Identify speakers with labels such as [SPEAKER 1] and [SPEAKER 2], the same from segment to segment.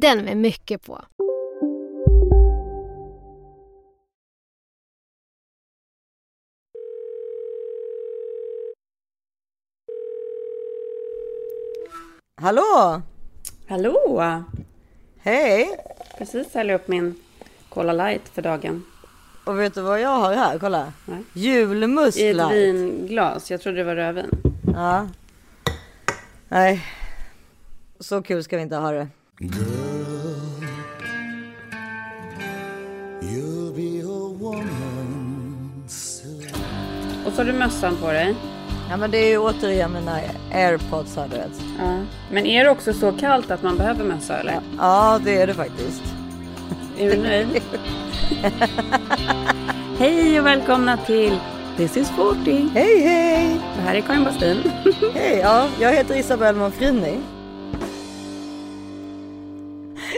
[SPEAKER 1] Den med mycket på.
[SPEAKER 2] Hallå!
[SPEAKER 3] Hallå!
[SPEAKER 2] Hej!
[SPEAKER 3] Precis häller upp min Cola light för dagen.
[SPEAKER 2] Och vet du vad jag har här? Kolla.
[SPEAKER 3] Nej. I
[SPEAKER 2] Julmusklar.
[SPEAKER 3] ett vinglas. Jag trodde det var rödvin.
[SPEAKER 2] Ja. Nej. Så kul ska vi inte ha det.
[SPEAKER 3] Och så har du mössan på dig.
[SPEAKER 2] Ja men det är ju återigen mina airpods här du vet.
[SPEAKER 3] Ja. Men är det också så kallt att man behöver mössa eller?
[SPEAKER 2] Ja det är det faktiskt.
[SPEAKER 3] Är du nöjd? Hej och välkomna till This is 40.
[SPEAKER 2] Hej hej!
[SPEAKER 3] Det här är Karin Bastin.
[SPEAKER 2] Hej! Ja, jag heter Isabelle Monfrini.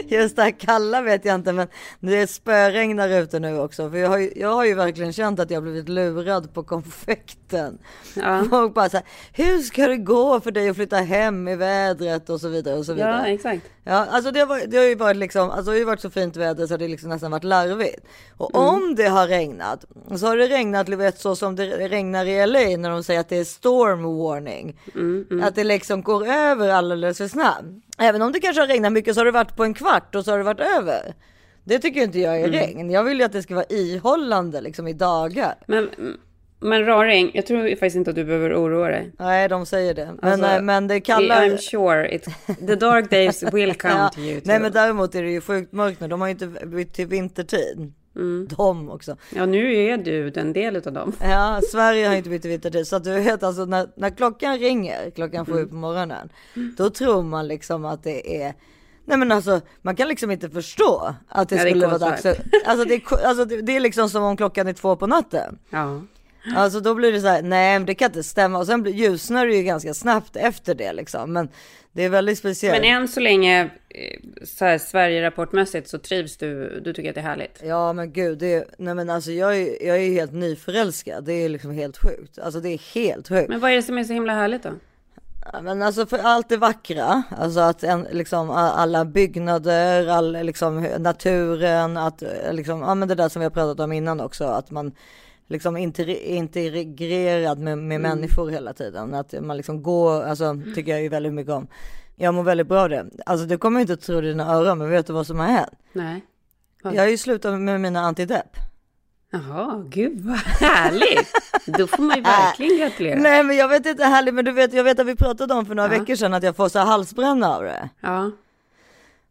[SPEAKER 2] Just det här kalla vet jag inte men det spöregnar ute nu också. För jag har, ju, jag har ju verkligen känt att jag blivit lurad på konfekten.
[SPEAKER 3] Ja.
[SPEAKER 2] Folk bara så här, hur ska det gå för dig att flytta hem i vädret och så vidare och så vidare.
[SPEAKER 3] Ja, exakt.
[SPEAKER 2] Ja, alltså det har, det har ju varit liksom, alltså det har ju varit så fint väder så det har liksom nästan varit larvigt. Och
[SPEAKER 3] Mm.
[SPEAKER 2] om det har regnat, så har det regnat du vet, så som det regnar i LA när de säger att det är storm warning.
[SPEAKER 3] Mm,
[SPEAKER 2] Att det liksom går över alldeles för snabbt. Även om det kanske har regnat mycket så har det varit på en kvart och så har det varit över. Det tycker inte jag är
[SPEAKER 3] Mm.
[SPEAKER 2] regn. Jag vill ju att det ska vara ihållande liksom i dagar.
[SPEAKER 3] Men, men Raring, jag tror faktiskt inte att du behöver oroa dig.
[SPEAKER 2] Nej, de säger det. Men,
[SPEAKER 3] Alltså,
[SPEAKER 2] nej, men det kallar...
[SPEAKER 3] I'm sure it, the dark days will come
[SPEAKER 2] Ja,
[SPEAKER 3] to you too.
[SPEAKER 2] nej men däremot är det ju sjukt mörkt nu. De har ju inte bytt till vintertid.
[SPEAKER 3] Mm.
[SPEAKER 2] De också.
[SPEAKER 3] Ja, nu är du den del av dem.
[SPEAKER 2] Ja, Sverige har inte bytt till vintertid. Så att du vet alltså när, när klockan ringer klockan
[SPEAKER 3] Mm.
[SPEAKER 2] sju på morgonen. Då tror man liksom att det är Nej men alltså man kan liksom inte förstå att det
[SPEAKER 3] Ja, det
[SPEAKER 2] skulle vara dags. Alltså det, är, alltså det, det är liksom som om klockan är två på natten.
[SPEAKER 3] Ja.
[SPEAKER 2] Alltså då blir det så här, nej men det kan inte stämma. Och sen ljusnar det ju ganska snabbt efter det liksom. Men det är väldigt speciellt.
[SPEAKER 3] Men än så länge, eh, så här Sverige-rapportmässigt, så trivs du. Du tycker att det är härligt.
[SPEAKER 2] Ja men gud, det är, nej men alltså jag är, jag är helt nyförälskad. Det är liksom helt sjukt. Alltså det är helt sjukt.
[SPEAKER 3] Men vad är det som är så himla härligt då?
[SPEAKER 2] Men alltså för allt det vackra, alltså att en, liksom alla byggnader, all liksom naturen, att eh, liksom, ja men det där som vi har pratat om innan också, att man liksom integre- integrerad med, med människor hela tiden. Att man liksom går, alltså tycker jag ju väldigt mycket om. Jag mår väldigt bra av det. Alltså du kommer inte att tro dina öron, men vet du vad som har hänt?
[SPEAKER 3] Nej. Vad?
[SPEAKER 2] Jag har ju slutat med mina antidepp.
[SPEAKER 3] Jaha, gud vad härligt. Då får man ju verkligen gratulera.
[SPEAKER 2] Nej men jag vet inte härligt, men du vet, jag vet att vi pratade om för några
[SPEAKER 3] Ja.
[SPEAKER 2] veckor sedan att jag får så halsbränna av det.
[SPEAKER 3] Ja,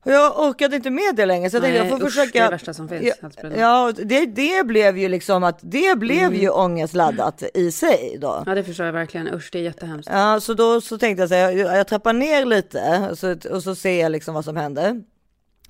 [SPEAKER 2] Och jag orkade inte med det längre så jag tänkte
[SPEAKER 3] Nej,
[SPEAKER 2] jag får
[SPEAKER 3] usch,
[SPEAKER 2] försöka.
[SPEAKER 3] det är värsta som finns,
[SPEAKER 2] Ja, ja det, det blev ju liksom att det blev
[SPEAKER 3] Mm.
[SPEAKER 2] ju ångestladdat i sig då.
[SPEAKER 3] ja det förstår jag verkligen. Usch, det är jättehemskt.
[SPEAKER 2] Ja, så då så tänkte jag så här, jag, jag trappar ner lite och så, och så ser jag liksom vad som händer.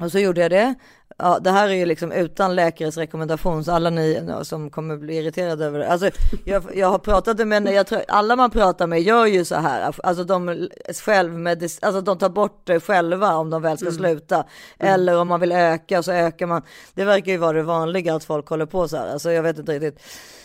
[SPEAKER 2] Och så gjorde jag det. Ja, det här är ju liksom utan läkares rekommendation, så alla ni som kommer bli irriterade över det. Alltså, jag, jag har pratat med, jag tror, alla man pratar med gör ju så här, alltså de självmedis, alltså de tar bort det själva om de väl ska sluta. Eller om man vill öka så ökar man. Det verkar ju vara det vanliga att folk håller på så här, alltså jag vet inte riktigt.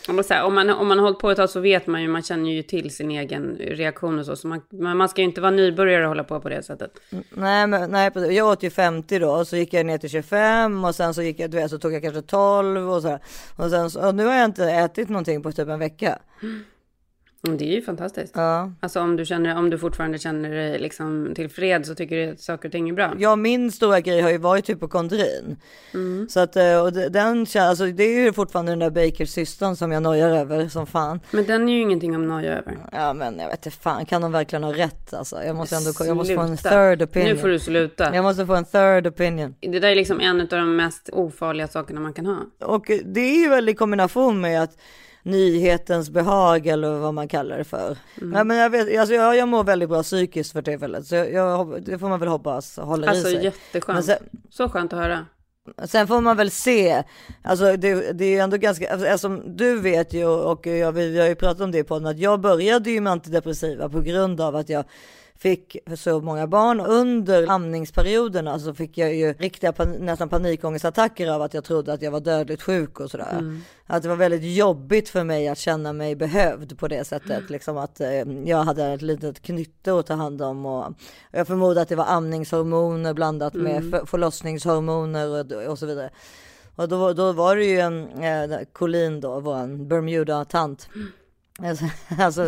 [SPEAKER 3] Om man, så här, om, man, om man har hållit på ett tag så vet man ju, man känner ju till sin egen reaktion och så. så man, man ska ju inte vara nybörjare och hålla på på det sättet.
[SPEAKER 2] Nej, men, nej, jag åt ju 50 då och så gick jag ner till 25 och sen så gick jag, du vet, så tog jag kanske 12 och så här. Och sen så, och nu har jag inte ätit någonting på typ en vecka.
[SPEAKER 3] Mm, det är ju fantastiskt.
[SPEAKER 2] Ja.
[SPEAKER 3] Alltså om du, känner, om du fortfarande känner dig liksom tillfreds och tycker att saker och ting är bra.
[SPEAKER 2] Ja, min stora grej har ju varit hypokondrin.
[SPEAKER 3] Mm.
[SPEAKER 2] Så att, eh, och den, alltså det är ju fortfarande den där Bakers som jag nojar över som fan.
[SPEAKER 3] Men den är ju ingenting om noja över.
[SPEAKER 2] Ja men jag vet inte fan, kan de verkligen ha rätt alltså? Jag måste ändå, jag måste få en third opinion.
[SPEAKER 3] Nu får du sluta.
[SPEAKER 2] Jag måste få en third opinion.
[SPEAKER 3] Det där är liksom en av de mest ofarliga sakerna man kan ha.
[SPEAKER 2] Och det är ju väl i kombination med att nyhetens behag eller vad man kallar det för.
[SPEAKER 3] Mm.
[SPEAKER 2] Nej, men jag, vet, alltså jag, jag mår väldigt bra psykiskt för tillfället så jag, jag, det får man väl hoppas håller
[SPEAKER 3] Alltså
[SPEAKER 2] i sig. Men
[SPEAKER 3] jätteskönt.
[SPEAKER 2] sen,
[SPEAKER 3] Så skönt att höra.
[SPEAKER 2] sen får man väl se, alltså det, det är ändå ganska, alltså, som du vet ju och jag, vi, vi har ju pratat om det på podden att jag började ju med antidepressiva på grund av att jag fick så många barn under amningsperioderna så fick jag ju riktiga pan, nästan panikångestattacker av att jag trodde att jag var dödligt sjuk och sådär. Att det var väldigt jobbigt för mig att känna mig behövd på det sättet, liksom att eh, jag hade ett litet knytte att ta hand om och jag förmodar att det var amningshormoner blandat med för, förlossningshormoner och, och så vidare. Och då, då var det ju en eh, Colin då, vår Bermuda-tant. Alltså, alltså,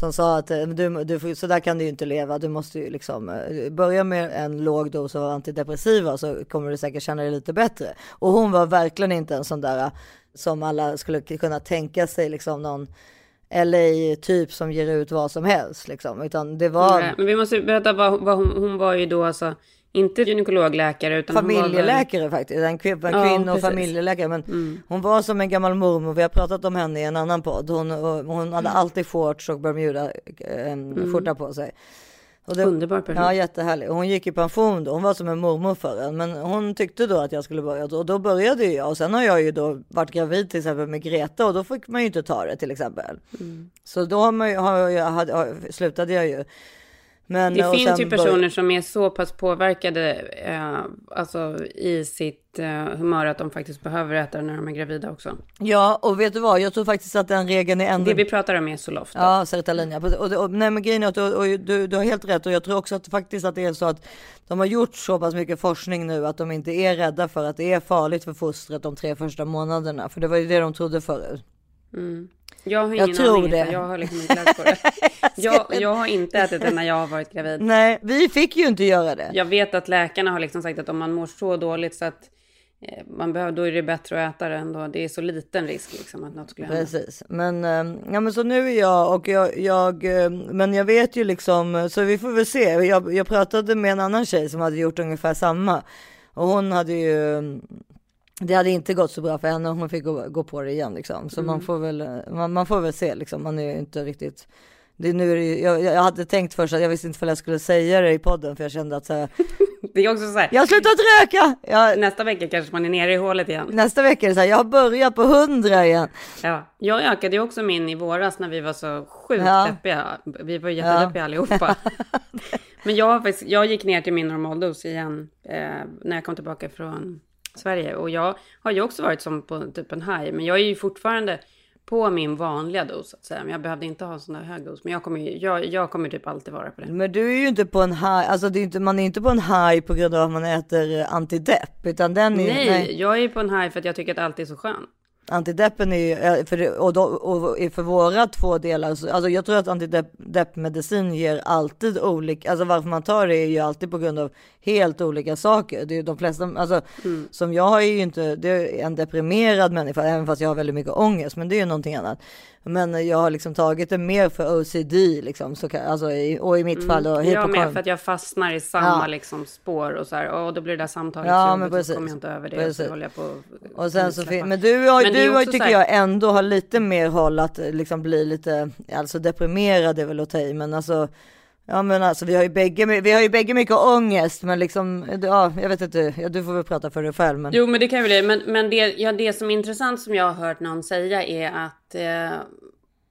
[SPEAKER 2] som sa att eh, du, du, så där kan du ju inte leva, du måste ju liksom eh, börja med en låg dos av antidepressiva så kommer du säkert känna dig lite bättre. Och hon var verkligen inte en sån där eh, som alla skulle kunna tänka sig liksom någon LA-typ som ger ut vad som helst liksom, utan det var
[SPEAKER 3] Nej, Men vi måste berätta vad, vad hon, hon var ju då alltså, inte gynekologläkare utan väl-
[SPEAKER 2] familjeläkare faktiskt, en, kvin-
[SPEAKER 3] Ja,
[SPEAKER 2] och familjeläkare. Men hon var som en gammal mormor, vi har pratat om henne i en annan podd. Hon, hon hade alltid shorts och Bermuda eh, skjorta på sig. Och det,
[SPEAKER 3] Underbar person.
[SPEAKER 2] Ja, jättehärlig. Hon gick i pension då, hon var som en mormor för en. Men hon tyckte då att jag skulle börja och då började jag. Och sen har jag ju då varit gravid till exempel med Greta och då fick man ju inte ta det till exempel.
[SPEAKER 3] Mm.
[SPEAKER 2] Så då har man har jag, hade, slutade jag ju. Men,
[SPEAKER 3] Det finns ju
[SPEAKER 2] bör-
[SPEAKER 3] personer som är så pass påverkade eh, alltså i sitt eh, humör att de faktiskt behöver äta det när de är gravida också.
[SPEAKER 2] Ja, och vet du vad? Jag tror faktiskt att den regeln är ändå...
[SPEAKER 3] Det vi pratar om är Zoloft.
[SPEAKER 2] Ja, Sertalin ja. Och, och, och, nej men grejen är att och, och, du, du har helt rätt och jag tror också att faktiskt att det är så att de har gjort så pass mycket forskning nu att de inte är rädda för att det är farligt för fostret de tre första månaderna. För det var ju det de trodde förut.
[SPEAKER 3] Jag har
[SPEAKER 2] Jag
[SPEAKER 3] ingen
[SPEAKER 2] tror
[SPEAKER 3] aning,
[SPEAKER 2] det.
[SPEAKER 3] jag har liksom inte läst på det. jag, jag har inte ätit det när jag har varit gravid.
[SPEAKER 2] Nej, vi fick ju inte göra det.
[SPEAKER 3] Jag vet att läkarna har liksom sagt att om man mår så dåligt så att eh, man behöver, då är det bättre att äta det ändå. Det är så liten risk liksom att något skulle hända.
[SPEAKER 2] Precis, men, eh, ja, men så nu är jag och jag, jag, eh, men jag vet ju liksom, så vi får väl se. Jag, jag pratade med en annan tjej som hade gjort ungefär samma och hon hade ju, det hade inte gått så bra för henne, hon fick gå, gå på det igen liksom. Så man får väl, man, man får väl se liksom, man är ju inte riktigt det, nu är det, jag, jag hade tänkt först att jag visste inte om jag skulle säga det i podden för jag kände att så här,
[SPEAKER 3] Det är också så här,
[SPEAKER 2] jag har slutat röka! Jag,
[SPEAKER 3] nästa vecka kanske man är nere i hålet igen.
[SPEAKER 2] nästa vecka är det så här, jag har börjat på hundra igen.
[SPEAKER 3] Ja, jag ökade ju också min i våras när vi var så sjukt
[SPEAKER 2] Ja.
[SPEAKER 3] deppiga. Vi var jättedeppiga allihopa. Men jag, jag gick ner till min normaldos igen eh, när jag kom tillbaka från Sverige. Och jag har ju också varit som på typ en high. Men jag är ju fortfarande på min vanliga dos så att säga. Men jag behövde inte ha en sån där hög dos. Men jag kommer, ju- jag, jag kommer typ alltid vara på det.
[SPEAKER 2] Men du är ju inte på en high, alltså är inte, man är inte på en high på grund av att man äter antidepp, utan den är
[SPEAKER 3] Nej, jag är på en high för att jag tycker att allt är så skönt.
[SPEAKER 2] Antideppen är ju, eh, för, och, då, och för våra två delar, så- alltså jag tror att antideppmedicin ger alltid olika, alltså varför man tar det är ju alltid på grund av helt olika saker. Det är de flesta, alltså som jag är ju inte, det är en deprimerad människa, även fast jag har väldigt mycket ångest, men det är ju någonting annat. Men jag har liksom tagit det mer för OCD liksom, så, alltså, och i mitt fall då
[SPEAKER 3] Jag med, för att jag fastnar i samma
[SPEAKER 2] Ja.
[SPEAKER 3] liksom, spår och så här. Och då blir det där samtalet
[SPEAKER 2] Ja,
[SPEAKER 3] så
[SPEAKER 2] men
[SPEAKER 3] jobbigt, så
[SPEAKER 2] precis.
[SPEAKER 3] kommer jag inte över det. Och
[SPEAKER 2] Precis.
[SPEAKER 3] så håller jag på
[SPEAKER 2] Och sen så men du, har,
[SPEAKER 3] Men
[SPEAKER 2] du har, tycker
[SPEAKER 3] så här-
[SPEAKER 2] jag ändå har lite mer håll att eh, liksom bli lite, alltså deprimerad är väl att ta i, men alltså, ja men alltså vi har ju bägge, vi har ju bägge mycket ångest, men liksom, ja jag vet inte, ja, du får väl prata för dig själv men.
[SPEAKER 3] Jo, men det kan jag väl. Men, men det, ja, det som är intressant som jag har hört någon säga är att eh,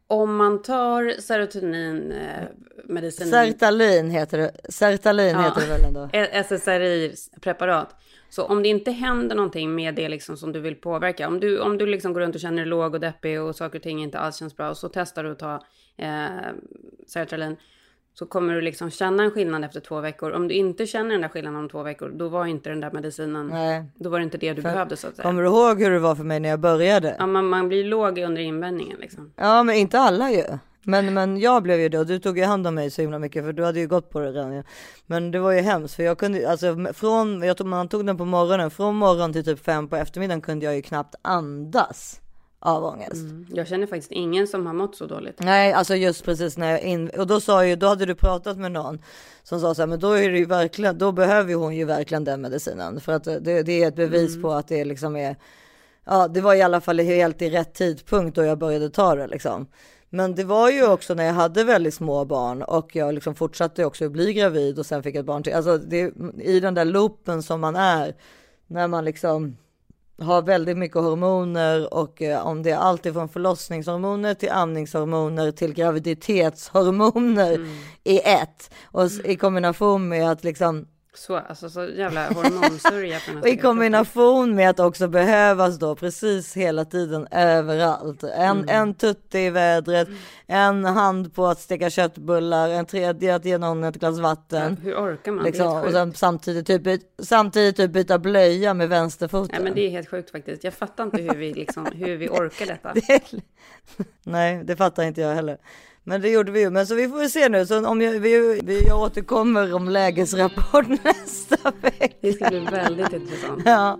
[SPEAKER 3] om man tar serotonin eh,
[SPEAKER 2] Sertalin heter det, Sertalin
[SPEAKER 3] Ja.
[SPEAKER 2] heter det väl ändå?
[SPEAKER 3] SSRI-preparat. Så om det inte händer någonting med det liksom som du vill påverka, om du, om du liksom går runt och känner dig låg och deppig och saker och ting inte alls känns bra, och så testar du att ta eh, sertralin, så kommer du liksom känna en skillnad efter två veckor. Om du inte känner den där skillnaden om två veckor, då var inte den där medicinen,
[SPEAKER 2] Nej.
[SPEAKER 3] då var det inte det du behövde så att säga.
[SPEAKER 2] Kommer du ihåg hur det var för mig när jag började?
[SPEAKER 3] Ja, man, man blir låg under invändningen liksom.
[SPEAKER 2] Ja men inte alla ju. Men, men jag blev ju det och du tog ju hand om mig så himla mycket för du hade ju gått på det redan. Men det var ju hemskt för jag kunde alltså från, jag tog, man tog den på morgonen, från morgon till typ fem på eftermiddagen kunde jag ju knappt andas av ångest.
[SPEAKER 3] Mm. Jag känner faktiskt ingen som har mått så dåligt.
[SPEAKER 2] Nej, alltså just precis när jag in och då sa ju, då hade du pratat med någon som sa så här, men då är det ju verkligen, då behöver hon ju verkligen den medicinen för att det, det är ett bevis på att det liksom är, ja, det var i alla fall helt i rätt tidpunkt då jag började ta det liksom. Men det var ju också när jag hade väldigt små barn och jag liksom fortsatte också bli gravid och sen fick ett barn till. Alltså det, i den där loopen som man är när man liksom har väldigt mycket hormoner och eh, om det är allt ifrån förlossningshormoner till amningshormoner till graviditetshormoner i ett. Och i kombination med att liksom
[SPEAKER 3] Så, alltså så jävla hormonsörja
[SPEAKER 2] och i kombination med att också behövas då precis hela tiden överallt. En,
[SPEAKER 3] Mm.
[SPEAKER 2] en tutte i vädret, en hand på att steka köttbullar, en tredje att ge någon ett glas vatten.
[SPEAKER 3] Hur orkar man?
[SPEAKER 2] Liksom,
[SPEAKER 3] det
[SPEAKER 2] och sen samtidigt, typ, samtidigt typ byta blöja med vänsterfoten.
[SPEAKER 3] Nej, men det är helt sjukt faktiskt. Jag fattar inte hur vi, liksom, hur vi orkar detta.
[SPEAKER 2] Nej, det fattar inte jag heller. Men det gjorde vi ju. Men så vi får väl se nu. Så om jag, vi, vi, jag återkommer om lägesrapport nästa vecka.
[SPEAKER 3] Det ska bli väldigt intressant.
[SPEAKER 2] Ja.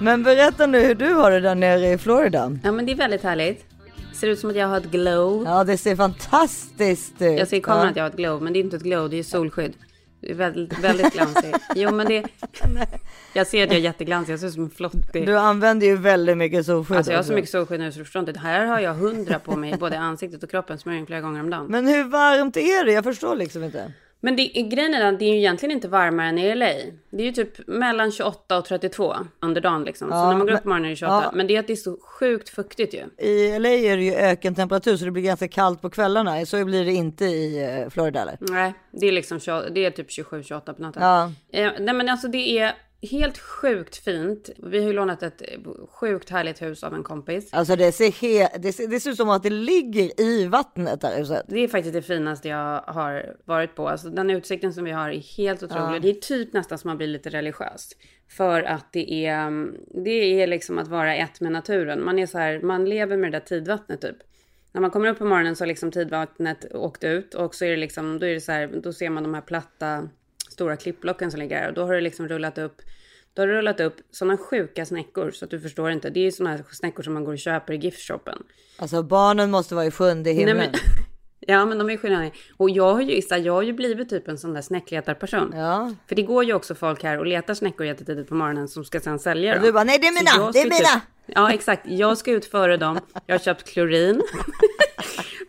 [SPEAKER 2] Men berätta nu hur du har det där nere i Florida.
[SPEAKER 3] Ja, men det är väldigt härligt. Ser ut som att jag har ett glow.
[SPEAKER 2] Ja, det ser fantastiskt ut.
[SPEAKER 3] Jag ser i kameran
[SPEAKER 2] Ja.
[SPEAKER 3] att jag har ett glow, men det är inte ett glow, det är solskydd. Det är väldigt, väldigt glansigt. Jo, men det... Jag ser att jag är jätteglansig, jag ser ut som en flottig.
[SPEAKER 2] Du använder ju väldigt mycket solskydd.
[SPEAKER 3] Alltså jag har så mycket solskydd nu så du förstår inte. Här har jag hundra på mig, både ansiktet och kroppen, smörjer flera gånger om dagen.
[SPEAKER 2] Men hur varmt är det? Jag förstår liksom inte.
[SPEAKER 3] Men det, grejen är att det är ju egentligen inte varmare än i LA. Det är ju typ mellan 28 och 32 under dagen liksom. så
[SPEAKER 2] Ja,
[SPEAKER 3] när man går upp på morgonen är det 28.
[SPEAKER 2] ja.
[SPEAKER 3] Men det är att det är så sjukt fuktigt ju.
[SPEAKER 2] I LA är det ju ökentemperatur så det blir ganska kallt på kvällarna. Så blir det inte i eh, Florida eller?
[SPEAKER 3] Nej, det är liksom 20, det är typ 27-28 på natten.
[SPEAKER 2] Ja.
[SPEAKER 3] Eh, nej men alltså det är helt sjukt fint. Vi har ju lånat ett sjukt härligt hus av en kompis.
[SPEAKER 2] Alltså det ser, he- det ser, det ser ut som att det ligger i vattnet där huset.
[SPEAKER 3] Det är faktiskt det finaste jag har varit på. Alltså den utsikten som vi har är helt otrolig. Det är typ nästan som man blir lite religiös. För att det är, det är liksom att vara ett med naturen. Man är så här, man lever med det där tidvattnet typ. När man kommer upp på morgonen så har liksom tidvattnet åkt ut och så är det liksom, då är det så här, då ser man de här platta stora klippblocken som ligger här och då har det liksom rullat upp då har det rullat upp sådana sjuka snäckor så att du förstår inte. Det är sådana här snäckor som man går och köper i giftshoppen.
[SPEAKER 2] Alltså barnen måste vara i sjunde himlen.
[SPEAKER 3] Nej, men, ja, men de är skillnader. Och jag har ju, Issa, jag har ju blivit typ en sån där snäckletarperson.
[SPEAKER 2] Ja.
[SPEAKER 3] För det går ju också folk här och letar snäckor jättetidigt på morgonen som ska sen sälja
[SPEAKER 2] Och
[SPEAKER 3] dem.
[SPEAKER 2] du bara, nej det är mina, det är
[SPEAKER 3] ska
[SPEAKER 2] mina.
[SPEAKER 3] Typ, ja, exakt. Jag ska ut före dem. Jag har köpt klorin.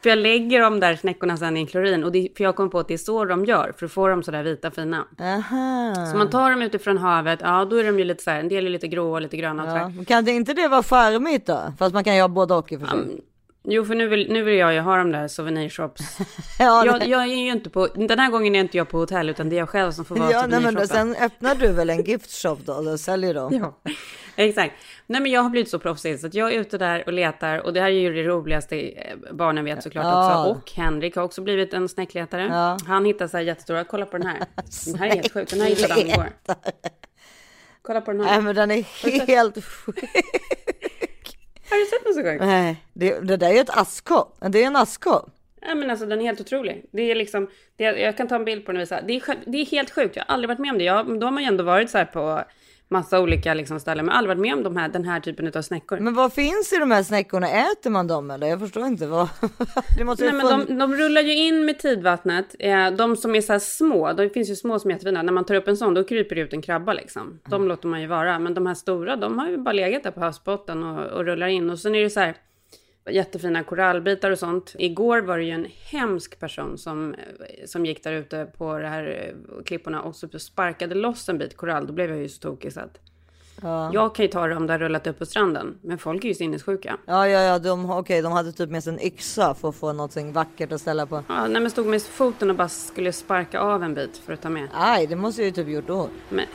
[SPEAKER 3] för jag lägger de där snäckorna sen i en klorin. Och det, för jag kom på att det är så de gör. För att få dem sådär vita fina.
[SPEAKER 2] Aha.
[SPEAKER 3] Så man tar dem utifrån havet. Ja, då är de ju lite så här. En del är lite gråa och lite gröna. och.
[SPEAKER 2] Ja. Kan det inte det vara charmigt då? Fast man kan ha både och i och för sig.
[SPEAKER 3] Jo, för nu vill, nu vill jag ju ha de där souvenirshops.
[SPEAKER 2] Ja,
[SPEAKER 3] Jag,
[SPEAKER 2] nej.
[SPEAKER 3] jag är ju inte på, den här gången är inte jag på hotell utan det är jag själv som får vara
[SPEAKER 2] ja nej, men sen öppnar du väl en gift shop då och säljer dem?
[SPEAKER 3] Ja, exakt. Nej men jag har blivit så proffsig så att jag är ute där och letar och det här är ju det roligaste eh, barnen vet såklart
[SPEAKER 2] Ja.
[SPEAKER 3] också. Och Henrik har också blivit en snäckletare.
[SPEAKER 2] Ja.
[SPEAKER 3] Han hittar så här jättestora, kolla på den här. Den här är helt sjuk, den här hittade han igår. Kolla på den
[SPEAKER 2] Nej
[SPEAKER 3] här.
[SPEAKER 2] men den är helt sjuk.
[SPEAKER 3] Har du sett något så sjukt?
[SPEAKER 2] Nej, det, det där är ett askkopp. Det är en askkopp.
[SPEAKER 3] Nej men alltså den är helt otrolig. Det är liksom, det jag kan ta en bild på den och visa. Det är, det är helt sjukt, jag har aldrig varit med om det. Jag, då har man ju ändå varit så här på massa olika liksom ställen, men aldrig varit med om de här, den här typen av snäckor.
[SPEAKER 2] Men vad finns i de här snäckorna? Äter man dem eller? Jag förstår inte. Vad... Det måste
[SPEAKER 3] Nej, men de, de rullar ju in med tidvattnet. Eh, de som är så här små, det finns ju små som är jättefina. När man tar upp en sån, då kryper det ut en krabba liksom. De
[SPEAKER 2] Mm.
[SPEAKER 3] låter man ju vara. Men de här stora, de har ju bara legat där på havsbotten och, och rullar in. Och sen är det så här jättefina korallbitar och sånt. Igår var det ju en hemsk person som, som gick där ute på de här eh, klipporna och så sparkade loss en bit korall. Då blev jag ju så tokig så att jag kan ju ta det om det har rullat upp på stranden. Men folk är ju sinnessjuka.
[SPEAKER 2] Ja, ja, ja, de, okej, de hade typ med sig en yxa för att få någonting vackert att ställa på.
[SPEAKER 3] Ja, nej men stod med foten och bara skulle sparka av en bit för att ta med.
[SPEAKER 2] Aj, det måste ju typ gjort ont.
[SPEAKER 3] Men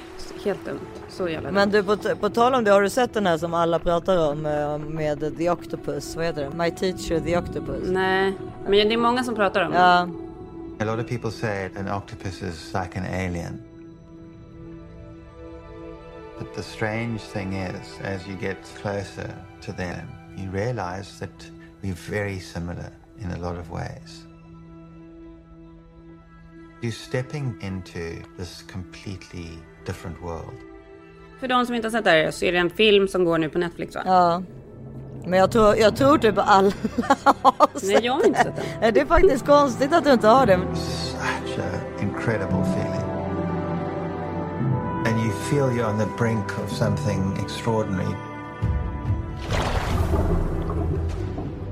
[SPEAKER 3] helt dumt. Så jävla.
[SPEAKER 2] Men du, på, på tal om det, har du sett den här som alla pratar om eh, med The Octopus? Vad heter det? My Teacher The Octopus.
[SPEAKER 3] Nej, men det är många som pratar om det.
[SPEAKER 2] Ja,
[SPEAKER 4] A lot of people say an octopus is like an alien. But the strange thing is, as you get closer to them, you realize that we're very similar in a lot of ways. You're stepping into this completely different world.
[SPEAKER 3] För de som inte har sett det här så är det en film som går nu på Netflix va?
[SPEAKER 2] Ja. Men jag tror, jag tror typ alla har sett
[SPEAKER 3] Nej, jag har inte sett den.
[SPEAKER 2] den. Det är faktiskt konstigt att du inte har det.
[SPEAKER 4] Such an incredible feeling. And you feel you're on the brink of something extraordinary.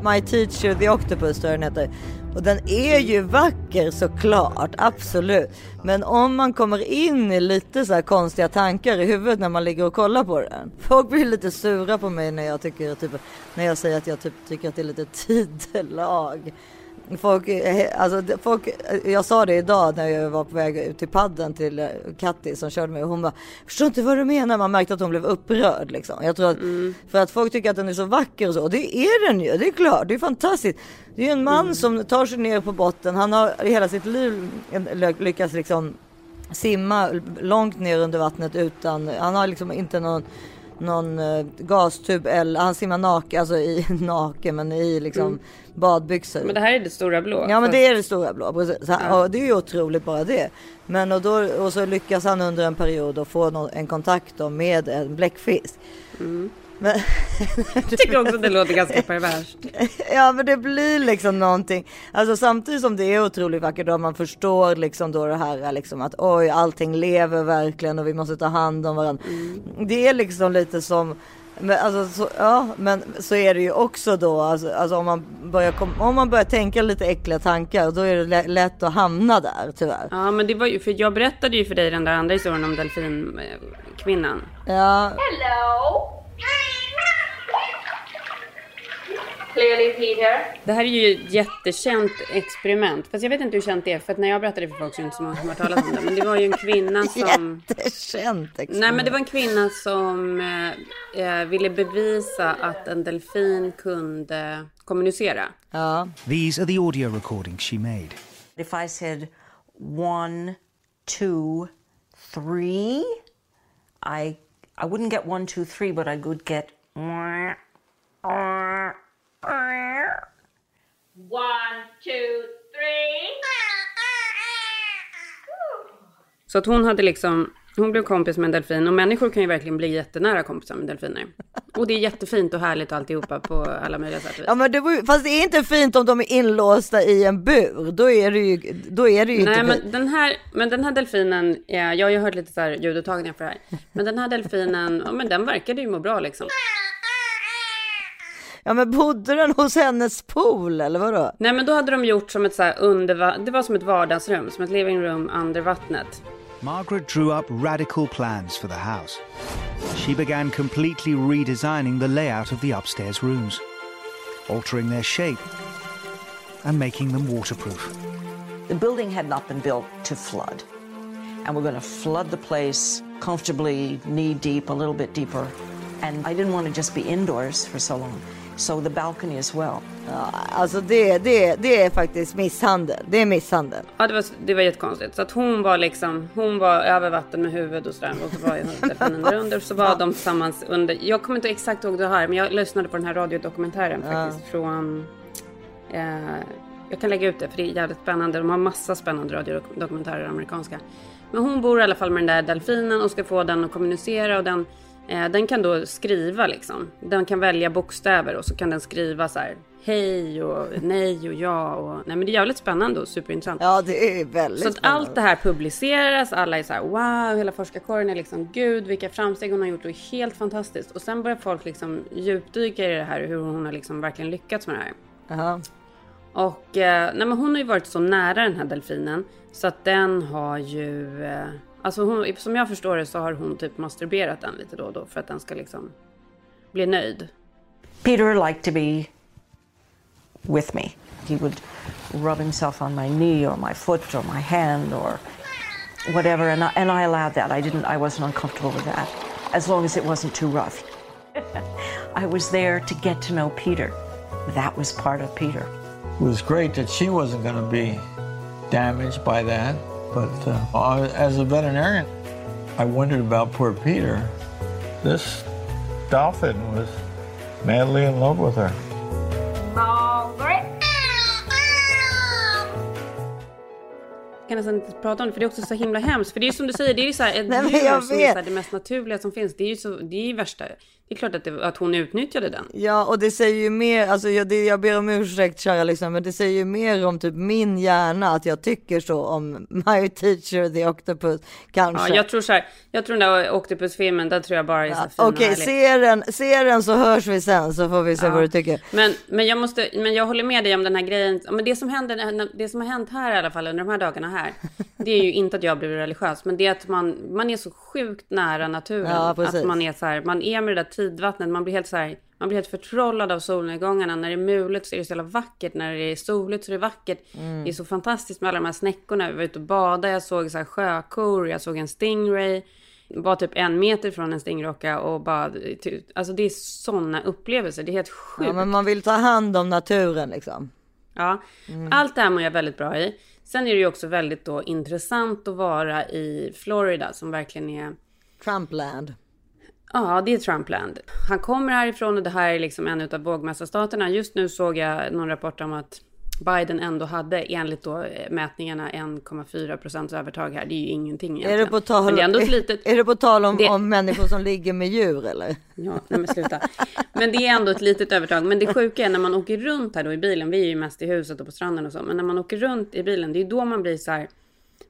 [SPEAKER 2] My Teacher the Octopus tror jag den heter. Och den är ju vacker såklart, absolut. Men om man kommer in i lite så här konstiga tankar i huvudet när man ligger och kollar på den. Folk blir lite sura på mig när jag tycker typ, när jag säger att jag typ tycker att det är lite tidelag. Folk, eh, alltså, folk, eh, jag sa det idag när jag var på väg ut till padden till eh, Katti som körde mig och hon bara förstår inte vad du menar. Man märkte att hon blev upprörd liksom. Jag tror att för att folk tycker att den är så vacker och så och det är den ju. Det är klart, det är fantastiskt. Det är ju en man som tar sig ner på botten. Han har i hela sitt liv lyckats liksom simma långt ner under vattnet utan, han har liksom inte någon någon eh, gastub eller han simmar naken, alltså i naken men i liksom badbyxor.
[SPEAKER 3] Men det här är det stora blå.
[SPEAKER 2] Ja men det är det stora blå. precis. Han- och det är ju otroligt bara det. Men och, då, och så lyckas han under en period att få någon, en kontakt då med en bläckfisk. Men,
[SPEAKER 3] Jag tycker också att det låter ganska perverst.
[SPEAKER 2] ja men det blir liksom någonting. Alltså samtidigt som det är otroligt vackert och man förstår liksom då det här liksom att oj allting lever verkligen och vi måste ta hand om varandra. Det är liksom lite som men, alltså, så, ja, men så är det ju också då, alltså, alltså om, man börjar kom, om man börjar tänka lite äckliga tankar, då är det lä- lätt att hamna där tyvärr.
[SPEAKER 3] Ja men det var ju, för jag berättade ju för dig den där andra historien om delfinkvinnan.
[SPEAKER 2] Ja,
[SPEAKER 5] Hello.
[SPEAKER 3] Det här är ju ett jättekänt experiment. Fast jag vet inte hur känt det är. För att när jag berättade det för folk så är det inte så många som har talas om det. Men det var ju en kvinna som...
[SPEAKER 2] jättekänt
[SPEAKER 3] Nej men det var en kvinna som eh, eh, ville bevisa att en delfin kunde kommunicera.
[SPEAKER 2] Ja.
[SPEAKER 6] These are the audio recordings she made.
[SPEAKER 7] If I said one, two, three, I I wouldn't get one, two, three, but I would get
[SPEAKER 5] One, two, three.
[SPEAKER 3] Så att hon hade liksom, hon blev kompis med en delfin och människor kan ju verkligen bli jättenära kompisar med delfiner. Och det är jättefint och härligt och alltihopa på alla möjliga sätt.
[SPEAKER 2] Ja men det var ju, fast det är inte fint om de är inlåsta i en bur. Då är det ju, då är det ju
[SPEAKER 3] Nej
[SPEAKER 2] inte fint.
[SPEAKER 3] men den, här, men den här delfinen, ja, jag har ju hört lite så här ljudupptagningar för det här. Men den här delfinen, ja men den verkade ju må bra liksom.
[SPEAKER 2] Ja men bodde den hos hennes pool eller vadå?
[SPEAKER 3] Nej men då hade de gjort som ett så här under, det var som ett vardagsrum, som ett living room under vattnet.
[SPEAKER 6] Margaret drew up radical plans for the house. She began completely redesigning the layout of the upstairs rooms, altering their shape and making them waterproof.
[SPEAKER 7] The building had not been built to flood. And we're going to flood the place comfortably, knee deep, a little bit deeper. And I didn't want to just be indoors for so long. So the balcony as well.
[SPEAKER 2] Ja, alltså det, det, det är faktiskt misshandel. Det är misshandel.
[SPEAKER 3] Ja det var, det var jättekonstigt. Så att hon var liksom, hon var över vatten med huvudet och sådär. Och så var där under. Så var de tillsammans under, jag kommer inte exakt ihåg det här. Men jag lyssnade på den här radiodokumentären faktiskt från Eh, jag kan lägga ut det för det är jävligt spännande. De har massa spännande radiodokumentärer amerikanska. Men hon bor i alla fall med den där delfinen och ska få den att kommunicera och den, den kan då skriva liksom. Den kan välja bokstäver och så kan den skriva så här hej och nej och ja och nej men det är jävligt spännande och superintressant.
[SPEAKER 2] Ja det är väldigt
[SPEAKER 3] Så att allt det här publiceras, alla är så här wow, hela forskarkåren är liksom gud vilka framsteg hon har gjort och är helt fantastiskt. Och sen börjar folk liksom djupdyka i det här hur hon har liksom verkligen lyckats med det här.
[SPEAKER 2] Jaha.
[SPEAKER 3] Och eh, nej, men hon har ju varit så nära den här delfinen så att den har ju, eh, alltså hon, som jag förstår det så har hon typ masturberat den lite då och då för att den ska liksom bli nöjd.
[SPEAKER 7] Peter liked to be with me. He would rub himself on my knee or my foot or my hand or whatever, and I, and I allowed that. I didn't. I wasn't uncomfortable with that, as long as it wasn't too rough. I was there to get to know Peter. That was part of Peter.
[SPEAKER 8] It was great that she wasn't going to be damaged by that. But uh, as a veterinarian, I wondered about poor Peter. This dolphin was madly in love with her.
[SPEAKER 3] Jag kan nästan inte prata om det för det är också så himla hemskt. För det är som du säger, det är ju så här ett
[SPEAKER 2] Nej, men
[SPEAKER 3] djur
[SPEAKER 2] jag
[SPEAKER 3] som är så här, det mest naturliga som finns. Det är ju så, det är ju värsta. Det är klart att, det, att hon utnyttjade den.
[SPEAKER 2] Ja, och det säger ju mer, alltså jag, det, jag ber om ursäkt kära lyssnare, men det säger ju mer om typ min hjärna att jag tycker så om My Teacher the Octopus, kanske.
[SPEAKER 3] Ja, jag tror så här, jag tror den där Octopus-filmen, där tror jag bara är så här fin
[SPEAKER 2] Okej,
[SPEAKER 3] härlig.
[SPEAKER 2] se den, se den så hörs vi sen så får vi se
[SPEAKER 3] Ja.
[SPEAKER 2] vad du tycker.
[SPEAKER 3] Men, men, jag måste, men jag håller med dig om den här grejen. Ja, Men det som, händer, det som har hänt här i alla fall under de här dagarna här. Det är ju inte att jag blir religiös. Men det är att man, man är så sjukt nära naturen.
[SPEAKER 2] Ja, precis.
[SPEAKER 3] att man är så här, man är med det där tidvattnet. Man blir helt så här, man blir helt förtrollad av solnedgångarna. När det är mulet så är det så jävla vackert. När det är soligt så är det vackert.
[SPEAKER 2] Mm.
[SPEAKER 3] Det är så fantastiskt med alla de här snäckorna. Vi var ute och badade. Jag såg så här sjökor. Jag såg en stingray. Var typ en meter från en stingrocka och bara, alltså det är sådana upplevelser. Det är helt sjukt.
[SPEAKER 2] Ja, men man vill ta hand om naturen liksom.
[SPEAKER 3] Ja,
[SPEAKER 2] Mm.
[SPEAKER 3] allt det här mår jag väldigt bra i. Sen är det ju också väldigt då intressant att vara i Florida som verkligen är...
[SPEAKER 2] Trumpland.
[SPEAKER 3] Ja, det är Trumpland. Han kommer härifrån och det här är liksom en av vågmästarstaterna. Just nu såg jag någon rapport om att Biden ändå hade enligt då eh, mätningarna 1,4 procents övertag här. Det är ju ingenting
[SPEAKER 2] Är
[SPEAKER 3] egentligen.
[SPEAKER 2] det på tal,
[SPEAKER 3] Men det är ändå ett litet...
[SPEAKER 2] är det på tal om,
[SPEAKER 3] Det-
[SPEAKER 2] om människor som ligger med djur eller?
[SPEAKER 3] Ja, nej men sluta. Men det är ändå ett litet övertag. Men det sjuka är när man åker runt här då i bilen. Vi är ju mest i huset och på stranden och så. Men när man åker runt i bilen, det är då man blir så här.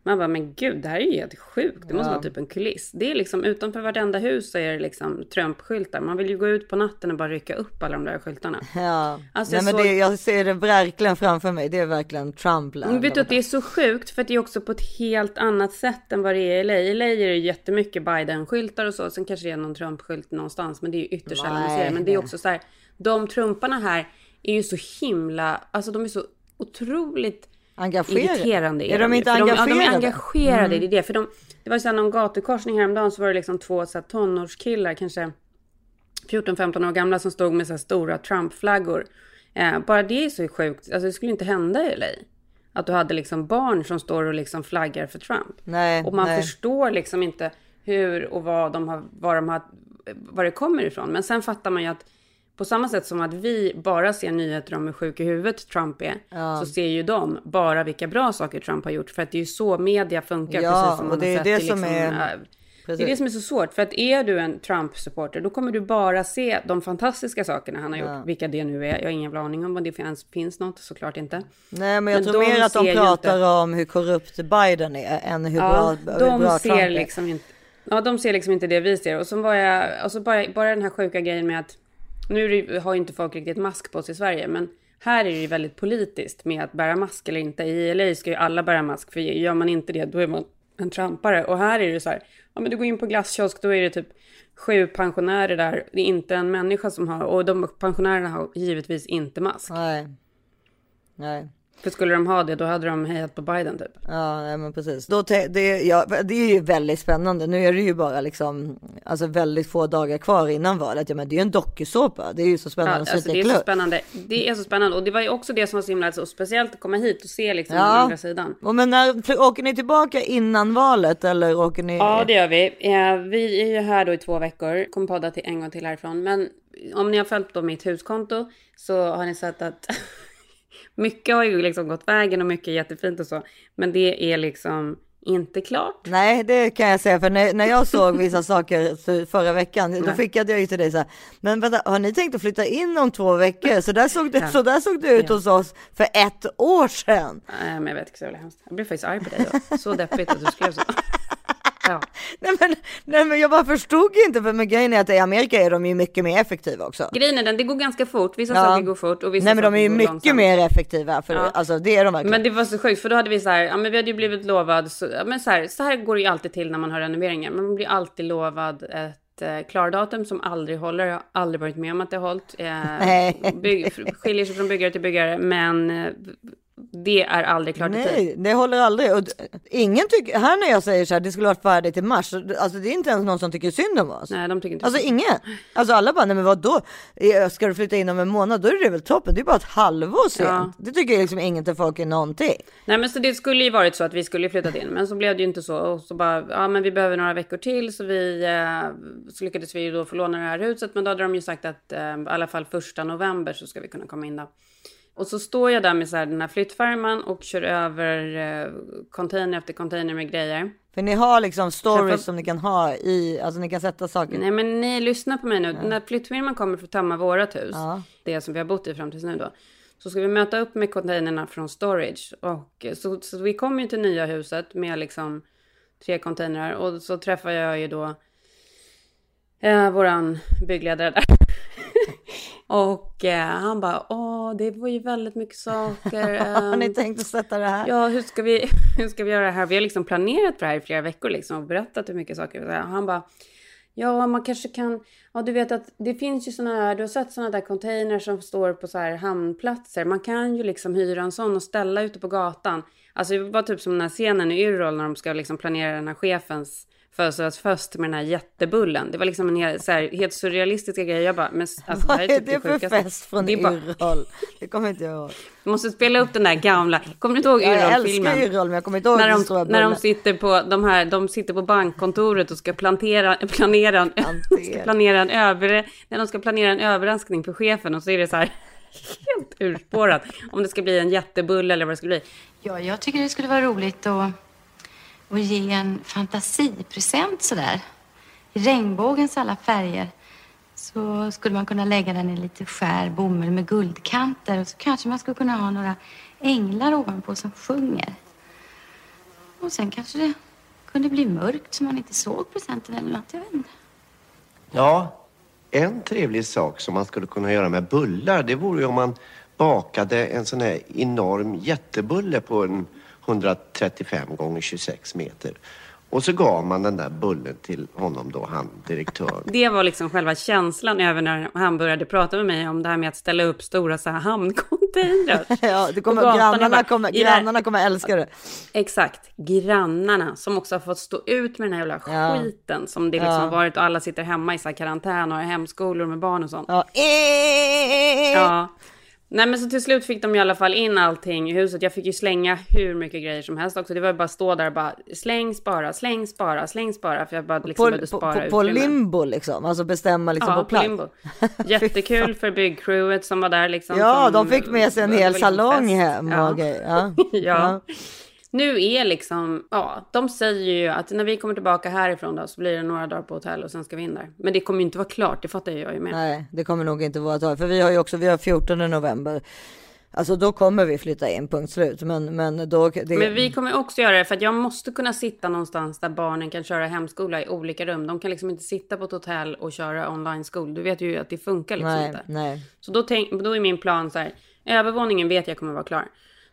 [SPEAKER 3] Man bara, men gud, det här är ju helt sjukt. Det måste
[SPEAKER 2] Ja.
[SPEAKER 3] vara typ en kuliss. Det är liksom utanför vartenda hus så är det liksom Trump-skyltar. Man vill ju gå ut på natten och bara rycka upp alla de där skyltarna.
[SPEAKER 2] Ja,
[SPEAKER 3] Alltså,
[SPEAKER 2] Nej,
[SPEAKER 3] jag
[SPEAKER 2] men
[SPEAKER 3] såg-
[SPEAKER 2] det, jag ser det verkligen framför mig. Det är verkligen Trumpland.
[SPEAKER 3] Men vet du att det är så sjukt för att det är också på ett helt annat sätt än vad det är i LA. I LA är det jättemycket Biden-skyltar och så. Sen kanske det är någon Trump-skylt någonstans. Men det är ju ytterst sällan man ser det. Men det är också så här. De Trumparna här är ju så himla, alltså de är så otroligt
[SPEAKER 2] Engagerade.
[SPEAKER 3] irriterande.
[SPEAKER 2] Är de
[SPEAKER 3] ju.
[SPEAKER 2] inte
[SPEAKER 3] För Ja, de är
[SPEAKER 2] engagerade?
[SPEAKER 3] engagerade,
[SPEAKER 2] Mm.
[SPEAKER 3] det är det. För de, det var så här någon gatukorsning häromdagen så var det liksom två så här tonårskillar, kanske 14-15 år gamla som stod med så här stora Trump-flaggor. Eh, bara det är så sjukt. Alltså det skulle inte hända i LA. Att du hade liksom barn som står och liksom flaggar för Trump.
[SPEAKER 2] Nej,
[SPEAKER 3] och man
[SPEAKER 2] nej.
[SPEAKER 3] förstår liksom inte hur och vad de har, vad de har, var det kommer ifrån. Men sen fattar man ju att på samma sätt som att vi bara ser nyheter om hur sjuk i huvudet Trump är,
[SPEAKER 2] Ja.
[SPEAKER 3] så ser ju de bara vilka bra saker Trump har gjort. För att det är ju så media funkar.
[SPEAKER 2] Ja,
[SPEAKER 3] precis som
[SPEAKER 2] och det
[SPEAKER 3] har
[SPEAKER 2] är
[SPEAKER 3] sett
[SPEAKER 2] det
[SPEAKER 3] i
[SPEAKER 2] som är-
[SPEAKER 3] äh, det är
[SPEAKER 2] Precis.
[SPEAKER 3] det som är så svårt. För att är du en Trump-supporter, då kommer du bara se de fantastiska sakerna han har
[SPEAKER 2] Ja.
[SPEAKER 3] gjort. Vilka det nu är. Jag har ingen aning om vad det finns, finns något, såklart inte.
[SPEAKER 2] Nej, men jag
[SPEAKER 3] Men
[SPEAKER 2] tror mer att de pratar
[SPEAKER 3] inte-
[SPEAKER 2] om hur korrupt Biden är än hur
[SPEAKER 3] ja,
[SPEAKER 2] bra, hur
[SPEAKER 3] de
[SPEAKER 2] bra
[SPEAKER 3] ser
[SPEAKER 2] Trump är.
[SPEAKER 3] liksom inte. Ja, de ser liksom inte det vi ser. Och så var jag, alltså bara, bara den här sjuka grejen med att nu har ju inte folk riktigt mask på sig i Sverige, men här är det ju väldigt politiskt med att bära mask eller inte. I LA ska ju alla bära mask, för gör man inte det, då är man en trampare. Och här är det så här, ja men du går in på glasskiosk, då är det typ sju pensionärer där. Det är inte en människa som har, och de pensionärerna har givetvis inte mask.
[SPEAKER 2] Nej. Nej.
[SPEAKER 3] För skulle de ha det, då hade de hejat på Biden typ.
[SPEAKER 2] Ja, nej, men precis. Då det, ja, det är ju väldigt spännande. Nu är det ju bara liksom, alltså väldigt få dagar kvar innan valet. Ja, men det är ju en dokusåpa. Det är ju så
[SPEAKER 3] Ja,
[SPEAKER 2] spännande
[SPEAKER 3] alltså
[SPEAKER 2] så
[SPEAKER 3] det är så spännande. Det är så spännande och det var ju också det som var så himla så speciellt att komma hit och se liksom
[SPEAKER 2] Ja.
[SPEAKER 3] den andra sidan.
[SPEAKER 2] Och men när, åker ni tillbaka innan valet eller åker ni?
[SPEAKER 3] Ja, det gör vi. Eh, Vi är ju här då i två veckor. Kommer podda till en gång till härifrån. Men om ni har följt då mitt huskonto så har ni sett att mycket har ju liksom gått vägen och mycket är jättefint och så. Men det är liksom inte klart.
[SPEAKER 2] Nej, det kan jag säga, för när, när jag såg vissa saker förra veckan, då skickade jag ju till dig så här, men vänta, har ni tänkt att flytta in om två veckor? Så där såg det,
[SPEAKER 3] Ja.
[SPEAKER 2] så där såg det ut
[SPEAKER 3] Ja.
[SPEAKER 2] hos oss för ett år sedan.
[SPEAKER 3] Nej, men jag vet så jävla hemskt. Jag blev faktiskt arg på dig då. Så deppigt att du skrev så. Ja.
[SPEAKER 2] Nej men, nej men jag bara förstod inte, för men grejen är att i Amerika är de ju mycket mer effektiva också.
[SPEAKER 3] Grejen är den, det går ganska fort. Vissa
[SPEAKER 2] Ja.
[SPEAKER 3] saker går fort och vissa
[SPEAKER 2] Nej men de är ju mycket
[SPEAKER 3] långsamt.
[SPEAKER 2] mer effektiva, för
[SPEAKER 3] Ja.
[SPEAKER 2] alltså det är de verkligen.
[SPEAKER 3] Men det var så sjukt för då hade vi så här, ja men vi hade ju blivit lovad, så, ja, men så här, så här går det ju alltid till när man har renoveringar. Man blir alltid lovad ett eh, klardatum som aldrig håller. Jag har aldrig varit med om att det har hållit. Eh, bygg, skiljer sig från byggare till byggare, men eh, Det är aldrig klart i tid.
[SPEAKER 2] Nej, det håller aldrig. Och ingen tycker, här när jag säger så här, det skulle varit färdigt i mars, alltså det är inte ens någon som tycker synd om oss.
[SPEAKER 3] Nej, de tycker inte
[SPEAKER 2] Alltså
[SPEAKER 3] så.
[SPEAKER 2] ingen. Alltså alla bara, nej men vadå? Eh, Ska du flytta in om en månad, då är det väl toppen. Det är bara ett halvår sent.
[SPEAKER 3] Ja.
[SPEAKER 2] Det tycker liksom ingen till folk är någonting.
[SPEAKER 3] Nej men så det skulle ju varit så att vi skulle flyttat in. Men så blev det ju inte så. Och så bara, ja men vi behöver några veckor till. Så vi, eh, så lyckades vi ju då få låna det här huset. Men då hade de ju sagt att eh, i alla fall första november så ska vi kunna komma in då. Och så står jag där med så här, den här flyttfärman och kör över eh, container efter container med grejer.
[SPEAKER 2] För ni har liksom stories
[SPEAKER 3] Träffa-
[SPEAKER 2] som ni kan ha i, alltså ni kan sätta saker.
[SPEAKER 3] Nej men ni lyssnar på mig nu. När flyttfirman kommer för att tömma vårat hus,
[SPEAKER 2] Ja.
[SPEAKER 3] det som vi har bott i fram tills nu då. Så ska vi möta upp med containerna från storage. Och eh, så, så vi kommer ju till nya huset med liksom tre containrar. Och så träffar jag ju då eh, våran byggledare där. och eh, han bara, åh det var ju väldigt mycket saker.
[SPEAKER 2] Har ni
[SPEAKER 3] ehm,
[SPEAKER 2] tänkt att sätta det här?
[SPEAKER 3] Ja, hur ska, vi, hur ska vi göra det här? Vi har liksom planerat för det här i flera veckor liksom och berättat hur mycket saker. Och han bara, ja man kanske kan, ja du vet att det finns ju sådana här, du har sett sådana där containers som står på så här hamnplatser. Man kan ju liksom hyra en sån och ställa ute på gatan. Alltså det var typ som den här scenen i Yrrol när de ska liksom planera den här chefens födelsedagsfest med den här jättebullen. Det var liksom en hel, så här, helt surrealistiska grej. Jag bara, men alltså,
[SPEAKER 2] Vad
[SPEAKER 3] här
[SPEAKER 2] är
[SPEAKER 3] typ
[SPEAKER 2] det för fest från
[SPEAKER 3] Det
[SPEAKER 2] Yrrol? Det kommer inte jag ihåg.
[SPEAKER 3] Du måste spela upp den där gamla, kommer du inte ihåg
[SPEAKER 2] Ja, jag
[SPEAKER 3] Yrrol-filmen?
[SPEAKER 2] älskar Yrrol, men jag kommer inte ihåg
[SPEAKER 3] när de,
[SPEAKER 2] stora
[SPEAKER 3] när de sitter på de här, de sitter på bankkontoret och ska planera, planera, en- ska planera en över, när de ska planera en överraskning för chefen och så är det så här helt urspårat om det ska bli en jättebulle eller vad det ska bli.
[SPEAKER 9] Ja, jag tycker det skulle vara roligt att, och ge en fantasipresent sådär. I regnbågens alla färger så skulle man kunna lägga den i lite skär bomull med guldkanter och så kanske man skulle kunna ha några änglar ovanpå som sjunger. Och sen kanske det kunde bli mörkt så man inte såg presenten eller något. Jag vet inte.
[SPEAKER 10] Ja, en trevlig sak som man skulle kunna göra med bullar, det vore ju om man bakade en sån här enorm jättebulle på en 135 gånger 26 meter. Och så gav man den där bullen till honom då, han direktören.
[SPEAKER 3] Det var liksom själva känslan över när han började prata med mig om det här med att ställa upp stora så här hamncontainrar.
[SPEAKER 2] Ja, det kommer, grannarna,
[SPEAKER 3] bara,
[SPEAKER 2] kommer, grannarna kommer älska det.
[SPEAKER 3] Exakt, grannarna som också har fått stå ut med den här jävla
[SPEAKER 2] Ja.
[SPEAKER 3] skiten som det liksom
[SPEAKER 2] Ja.
[SPEAKER 3] har varit och alla sitter hemma i så här karantän och har hemskolor med barn och sånt.
[SPEAKER 2] Ja.
[SPEAKER 3] Ja. Nej men så till slut fick de i alla fall in allting i huset. Jag fick ju slänga hur mycket grejer som helst också. Det var ju bara att stå där och bara släng, spara, släng, spara, släng, spara. För jag bara liksom
[SPEAKER 2] På, på,
[SPEAKER 3] spara
[SPEAKER 2] på, på
[SPEAKER 3] utrymme.
[SPEAKER 2] limbo liksom, alltså bestämma liksom
[SPEAKER 3] ja,
[SPEAKER 2] på plats.
[SPEAKER 3] limbo. Jättekul för byggcrewet som var där liksom.
[SPEAKER 2] Ja,
[SPEAKER 3] som,
[SPEAKER 2] de fick med sig en hel salong hem
[SPEAKER 3] Ja.
[SPEAKER 2] och grejer. Ja.
[SPEAKER 3] ja. Nu är liksom, ja, de säger ju att när vi kommer tillbaka härifrån då så blir det några dagar på hotell och sen ska vi in där. Men det kommer ju inte vara klart, det fattar jag ju med.
[SPEAKER 2] Nej, det kommer nog inte vara ett tag. För vi har ju också, vi har 14 november. Alltså då kommer vi flytta in, punkt slut. Men, men då... Det,
[SPEAKER 3] Men vi kommer också göra det för att jag måste kunna sitta någonstans där barnen kan köra hemskola i olika rum. De kan liksom inte sitta på ett hotell och köra online skol. Du vet ju att det funkar liksom
[SPEAKER 2] nej,
[SPEAKER 3] inte.
[SPEAKER 2] nej.
[SPEAKER 3] Så då, tänk, då är min plan så här. Övervåningen vet jag kommer vara klar.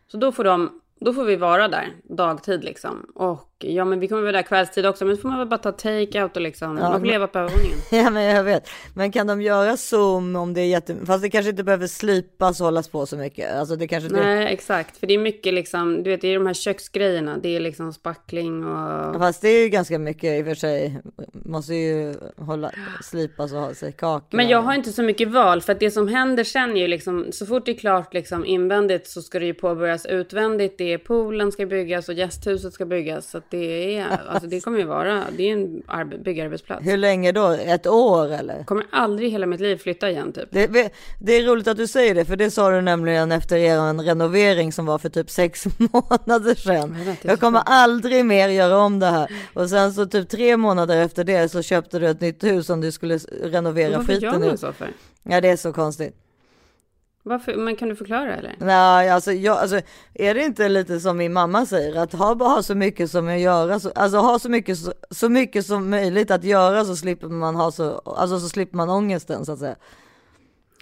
[SPEAKER 3] Så då får de, då får vi vara där dagtid liksom. Och ja, men vi kommer vara där kvällstid också. Men då får man väl bara ta take-out och liksom.
[SPEAKER 2] Ja,
[SPEAKER 3] man får leva på övervåningen.
[SPEAKER 2] Ja, men jag vet. Men kan de göra zoom om det är jätte... Fast det kanske inte behöver slipas och hållas på så mycket. Alltså det kanske inte...
[SPEAKER 3] Nej, exakt. För det är mycket liksom, du vet, det är de här köksgrejerna. Det är liksom spackling och...
[SPEAKER 2] Fast det är ju ganska mycket i och för sig. Måste ju hålla, slipas och ha sig kakor.
[SPEAKER 3] Men jag har inte så mycket val för att det som händer sen är ju liksom så fort det är klart liksom invändigt så ska det ju påbörjas utvändigt. Det är poolen ska byggas och gästhuset ska byggas. Så att det är, alltså det kommer ju vara, det är en arbe- byggarbetsplats.
[SPEAKER 2] Hur länge då? Ett år eller?
[SPEAKER 3] Kommer aldrig i hela mitt liv flytta igen typ.
[SPEAKER 2] Det, det är roligt att du säger det, för det sa du nämligen efter er renovering som var för typ sex månader sedan.
[SPEAKER 3] Jag
[SPEAKER 2] Jag kommer aldrig mer göra om det här. Och sen så typ tre månader efter det så köpte du ett nytt hus som du skulle renovera
[SPEAKER 3] Varför gör
[SPEAKER 2] skiten
[SPEAKER 3] man så för?
[SPEAKER 2] Ja, det är så konstigt.
[SPEAKER 3] Varför? Men kan du förklara eller?
[SPEAKER 2] Nej, alltså, jag, alltså är det inte lite som min mamma säger att ha bara så mycket som att göra, så, alltså ha så mycket, så, så mycket som möjligt att göra så slipper man ha så, alltså så slipper man ångesten så att säga.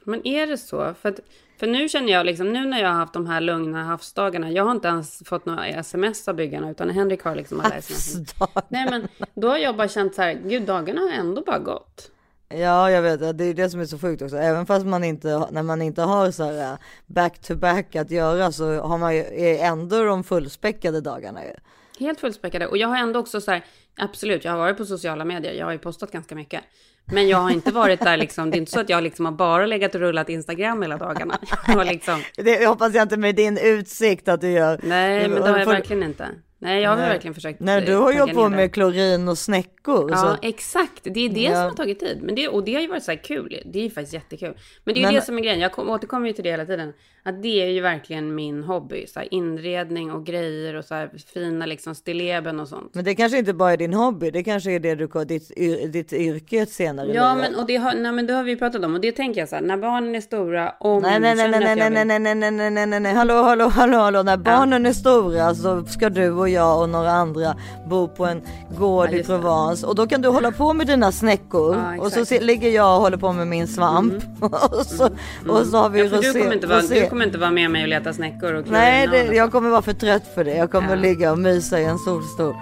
[SPEAKER 3] Men är det så? För, att, för nu känner jag liksom, nu när jag har haft de här lugna havsdagarna, jag har inte ens fått några sms av byggarna, utan Henrik har liksom alla sms. Nej men då har jag bara känt så här, gud dagarna har ändå bara gått.
[SPEAKER 2] Ja, jag vet. Det är det som är så sjukt också. Även fast man inte, när man inte har så här back to back att göra så har man ju är ändå de fullspäckade dagarna ju.
[SPEAKER 3] Helt fullspäckade. Och jag har ändå också så här, absolut, jag har varit på sociala medier, jag har ju postat ganska mycket. Men jag har inte varit där liksom, det är inte så att jag liksom har bara legat och rullat Instagram hela dagarna. Jag liksom...
[SPEAKER 2] Det hoppas jag inte med din utsikt att du gör.
[SPEAKER 3] Nej, men det har jag verkligen inte. Nej, jag har
[SPEAKER 2] Nej.
[SPEAKER 3] verkligen försökt.
[SPEAKER 2] Nej, du
[SPEAKER 3] eh,
[SPEAKER 2] har ju på med
[SPEAKER 3] det.
[SPEAKER 2] klorin och snäckor.
[SPEAKER 3] Ja,
[SPEAKER 2] så.
[SPEAKER 3] exakt. Det är det
[SPEAKER 2] Ja.
[SPEAKER 3] som har tagit tid. Men det, och det har ju varit så här kul. Det är ju faktiskt jättekul. Men det är ju
[SPEAKER 2] Men-
[SPEAKER 3] det som är grejen. Jag kom, återkommer ju till det hela tiden. Att det är ju verkligen min hobby. Så här inredning och grejer och så här fina liksom stilleben och sånt.
[SPEAKER 2] Men det kanske inte bara är din hobby, det kanske är det du ditt, ditt yrke senare
[SPEAKER 3] Ja, men och det har, nej, men det har vi pratat om. Och det tänker jag så här, när barnen är stora, om
[SPEAKER 2] Nej, nej, nej, nej, nej, nej, nej, nej, nej, nej, nej, nej, nej, hallå, hallå, hallå, hallå, när barnen är stora så ska du och jag och några andra bo på en gård
[SPEAKER 3] Ja,
[SPEAKER 2] i. Provence och då kan du hålla på med dina snäckor
[SPEAKER 3] Ja,
[SPEAKER 2] och så ligger jag och håller på med min svamp och, så, och så har vi
[SPEAKER 3] Ja, för
[SPEAKER 2] rosé.
[SPEAKER 3] du, kommer inte vara,
[SPEAKER 2] rosé.
[SPEAKER 3] Kommer inte vara med mig och leta snäckor och
[SPEAKER 2] Nej, det,
[SPEAKER 3] och-
[SPEAKER 2] jag kommer vara för trött för det. Jag kommer
[SPEAKER 3] Ja.
[SPEAKER 2] ligga och mysa i en solstol.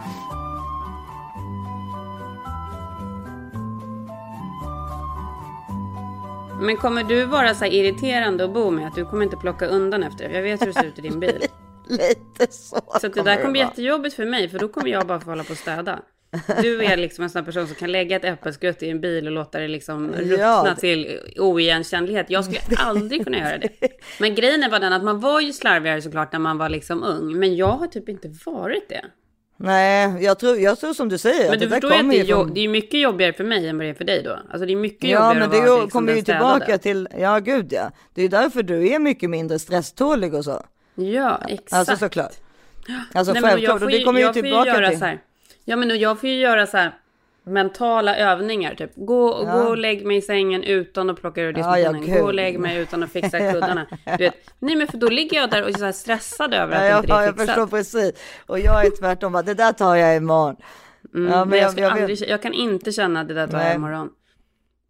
[SPEAKER 3] Men kommer du vara så här irriterande att bo med? Att du kommer inte plocka undan efter? Jag vet hur det ser ut i din bil.
[SPEAKER 2] Lite så.
[SPEAKER 3] Så det där kommer bli jättejobbigt för mig, för då kommer jag bara få hålla på och städa. Du är liksom en sån person som kan lägga ett äppelskrutt i en bil och låta det liksom ruttna
[SPEAKER 2] Ja.
[SPEAKER 3] till oigenkännlighet. Jag skulle aldrig kunna göra det. Men grejen bara den att man var ju slarvigare såklart när man var liksom ung. Men jag har typ inte varit det.
[SPEAKER 2] Nej, jag tror, jag tror som du säger.
[SPEAKER 3] Men
[SPEAKER 2] att
[SPEAKER 3] du
[SPEAKER 2] det
[SPEAKER 3] förstår ju att det är,
[SPEAKER 2] ju från-
[SPEAKER 3] det är mycket jobbigare för mig än vad det är för dig då. Alltså det är mycket
[SPEAKER 2] Ja,
[SPEAKER 3] jobbigare
[SPEAKER 2] men
[SPEAKER 3] att
[SPEAKER 2] det
[SPEAKER 3] vara
[SPEAKER 2] är ju-
[SPEAKER 3] liksom
[SPEAKER 2] kommer ju
[SPEAKER 3] städade.
[SPEAKER 2] tillbaka till, ja gud ja. Det är ju därför du är mycket mindre stresstålig och så.
[SPEAKER 3] Ja, exakt.
[SPEAKER 2] Alltså såklart. Alltså
[SPEAKER 3] Nej,
[SPEAKER 2] självklart, och det kommer ju
[SPEAKER 3] jag får
[SPEAKER 2] tillbaka
[SPEAKER 3] göra
[SPEAKER 2] till.
[SPEAKER 3] Så här, ja, men och jag får ju göra så här mentala övningar. Typ gå,
[SPEAKER 2] Ja.
[SPEAKER 3] gå och lägg mig i sängen utan att plocka ur
[SPEAKER 2] Ja, ja,
[SPEAKER 3] diskmaskinen. gå och lägg mig utan att fixa kuddarna. Du vet, nej, men för då ligger jag där och är så stressad över att
[SPEAKER 2] Ja, jag,
[SPEAKER 3] inte det
[SPEAKER 2] ja,
[SPEAKER 3] är
[SPEAKER 2] jag
[SPEAKER 3] fixat.
[SPEAKER 2] förstår precis. Och jag är tvärtom, bara, det där tar jag imorgon.
[SPEAKER 3] Mm,
[SPEAKER 2] Ja,
[SPEAKER 3] men jag,
[SPEAKER 2] jag- jag
[SPEAKER 3] aldrig, jag kan inte känna att det där tar jag imorgon.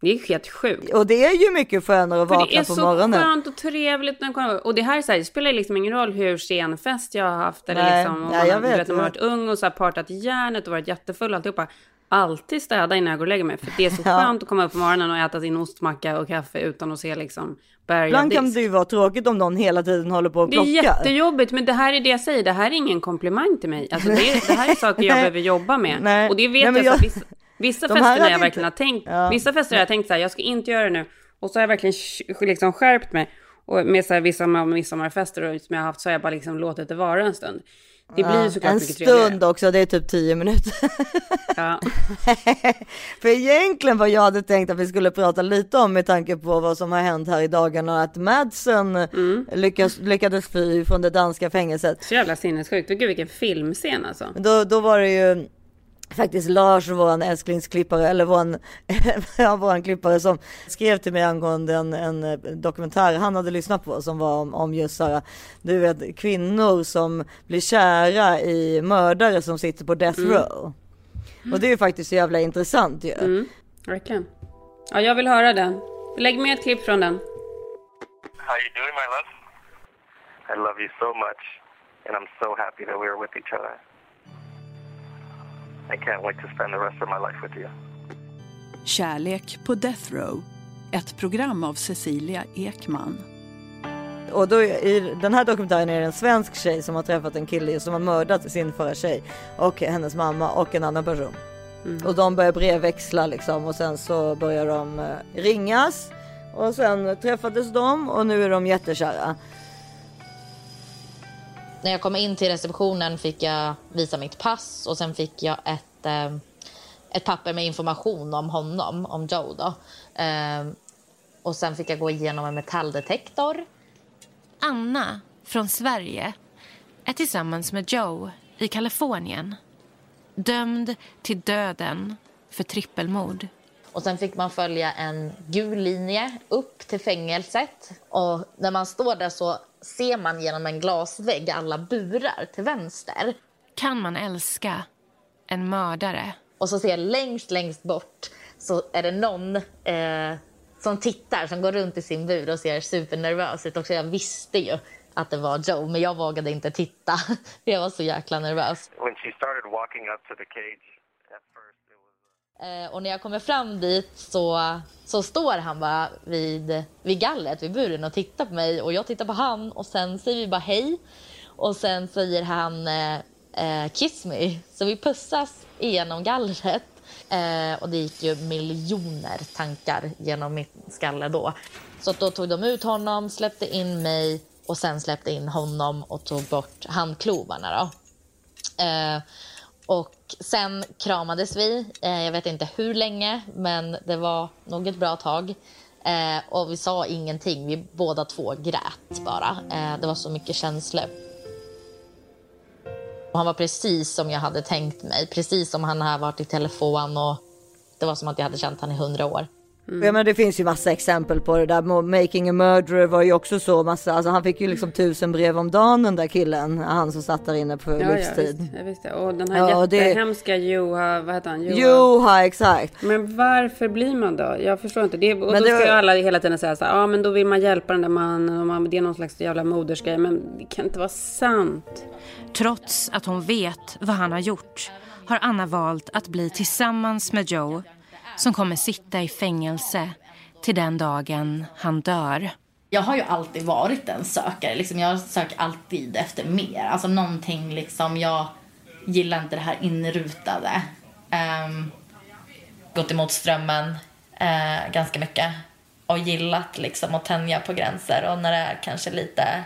[SPEAKER 3] Det är helt sjukt.
[SPEAKER 2] Och det är ju mycket skönare att
[SPEAKER 3] För det
[SPEAKER 2] vakna
[SPEAKER 3] är
[SPEAKER 2] på
[SPEAKER 3] så
[SPEAKER 2] morgonen.
[SPEAKER 3] skönt och trevligt när jag kommer. Och det här är så här, det spelar liksom ingen roll hur sen fest jag har haft. Eller
[SPEAKER 2] Nej,
[SPEAKER 3] liksom, man,
[SPEAKER 2] jag vet,
[SPEAKER 3] vet, man har
[SPEAKER 2] jag
[SPEAKER 3] varit ung och så här partat järnet och varit jättefull och alltihopa. Alltid städa innan jag går och lägger mig. För det är så
[SPEAKER 2] Ja.
[SPEAKER 3] skönt att komma upp på morgonen och äta sin ostmacka och kaffe utan att se liksom berg
[SPEAKER 2] Ibland kan det ju vara tråkigt om någon hela tiden håller på och
[SPEAKER 3] Det är
[SPEAKER 2] plockar.
[SPEAKER 3] jättejobbigt, men det här är det jag säger. Det här är ingen komplimang till mig. Alltså det, är, det här är saker jag behöver jobba med.
[SPEAKER 2] Nej.
[SPEAKER 3] Och det vet
[SPEAKER 2] Nej, men
[SPEAKER 3] jag. Så
[SPEAKER 2] jag-
[SPEAKER 3] vissa
[SPEAKER 2] De
[SPEAKER 3] fester när jag
[SPEAKER 2] inte-
[SPEAKER 3] verkligen har tänkt.
[SPEAKER 2] Ja.
[SPEAKER 3] Vissa fester har jag tänkt så här, jag ska inte göra det nu. Och så har jag verkligen liksom skärpt mig. Och med så här vissa midsommarfester och- som jag har haft så har jag bara liksom låtit det vara en stund. Det blir ju såklart
[SPEAKER 2] en
[SPEAKER 3] mycket trevligare.
[SPEAKER 2] stund också, det är typ tio minuter.
[SPEAKER 3] Ja.
[SPEAKER 2] För egentligen vad jag hade tänkt att vi skulle prata lite om med tanke på vad som har hänt här i dagarna, att Madsen
[SPEAKER 3] Mm.
[SPEAKER 2] lyckas, lyckades fly från det danska fängelset.
[SPEAKER 3] Så jävla sinnessjukt. Gud vilken filmscen alltså.
[SPEAKER 2] Då, då var det ju faktiskt Lars, våran älsklingsklippare, eller våran, ja, våran klippare som skrev till mig angående en, en eh, dokumentär han hade lyssnat på som var om, om just såhär, du vet kvinnor som blir kära i mördare som sitter på death
[SPEAKER 3] Mm.
[SPEAKER 2] row. Och det är ju faktiskt så jävla intressant ju.
[SPEAKER 3] Mm, verkligen. Ja, jag vill höra den. Lägg med ett klipp från den.
[SPEAKER 11] How you doing, my love? I love you so much, and I'm so happy that we are with each other. I can't wait to spend the rest of my life with you.
[SPEAKER 12] Kärlek på Death Row. Ett program av Cecilia Ekman.
[SPEAKER 2] Och då i den här dokumentären är det en svensk tjej som har träffat en kille som har mördat sin förra tjej och hennes mamma och en annan person.
[SPEAKER 3] Mm.
[SPEAKER 2] Och de börjar brevväxla liksom och sen så börjar de eh, ringas och sen träffades de och nu är de jättekära.
[SPEAKER 13] När jag kom in till receptionen fick jag visa mitt pass och sen fick jag ett, eh, ett papper med information om honom, om Joe. Då. Eh, och sen fick jag gå igenom en metalldetektor.
[SPEAKER 14] Anna från Sverige är tillsammans med Joe i Kalifornien. Dömd till döden för trippelmord.
[SPEAKER 13] Och sen fick man följa en gul linje upp till fängelset. Och när man står där så ser man genom en glasvägg alla burar till vänster.
[SPEAKER 14] Kan man älska en mördare?
[SPEAKER 13] Och så ser jag längst, längst bort så är det någon eh, som tittar, som går runt i sin bur och ser supernervös ut. Också jag visste ju att det var Joe, men jag vågade inte titta. Jag var så jäkla nervös.
[SPEAKER 11] When she started walking up to the cage, at first
[SPEAKER 13] Eh, och när jag kommer fram dit så, så står han bara vid, vid gallret, vid buren och tittar på mig och jag tittar på han och sen säger vi bara hej. Och sen säger han eh, eh kiss me. Så vi pussas igenom gallret. Eh, och det gick ju miljoner tankar genom mitt skalle då. Så då tog de ut honom, släppte in mig och sen släppte in honom och tog bort handklovarna. Då. Eh, och sen kramades vi. Eh, jag vet inte hur länge, men det var nog ett bra tag. Eh, och vi sa ingenting. Vi båda två grät bara. Eh, det var så mycket känslor. Och han var precis som jag hade tänkt mig. Precis som han har varit i telefon och det var som att jag hade känt han i hundra år.
[SPEAKER 2] Mm. Ja men det finns ju massa exempel på det där. Making a murderer var ju också så massa, alltså han fick ju liksom tusen brev om dagen den där killen. Han som satt där inne på
[SPEAKER 3] Ja,
[SPEAKER 2] livstid.
[SPEAKER 3] ja, visst, jag visste. Och den här
[SPEAKER 2] Ja, och det-
[SPEAKER 3] jättehemska Joha, vad heter han?
[SPEAKER 2] Joha, exakt.
[SPEAKER 3] Men varför blir man då? Jag förstår inte. Det, och
[SPEAKER 2] Men
[SPEAKER 3] då
[SPEAKER 2] det
[SPEAKER 3] ska
[SPEAKER 2] var-
[SPEAKER 3] ju alla hela tiden säga så här, ja men då vill man hjälpa den där mannen och man, det är någon slags jävla modersgrej. Men det kan inte vara sant.
[SPEAKER 14] Trots att hon vet vad han har gjort har Anna valt att bli tillsammans med Joe som kommer sitta i fängelse till den dagen han dör.
[SPEAKER 13] Jag har ju alltid varit en sökare. Liksom jag söker alltid efter mer. Alltså någonting liksom, jag gillar inte det här inrutade. Um, gått emot strömmen uh, ganska mycket. Och gillat liksom att tänja på gränser. Och när det är kanske lite,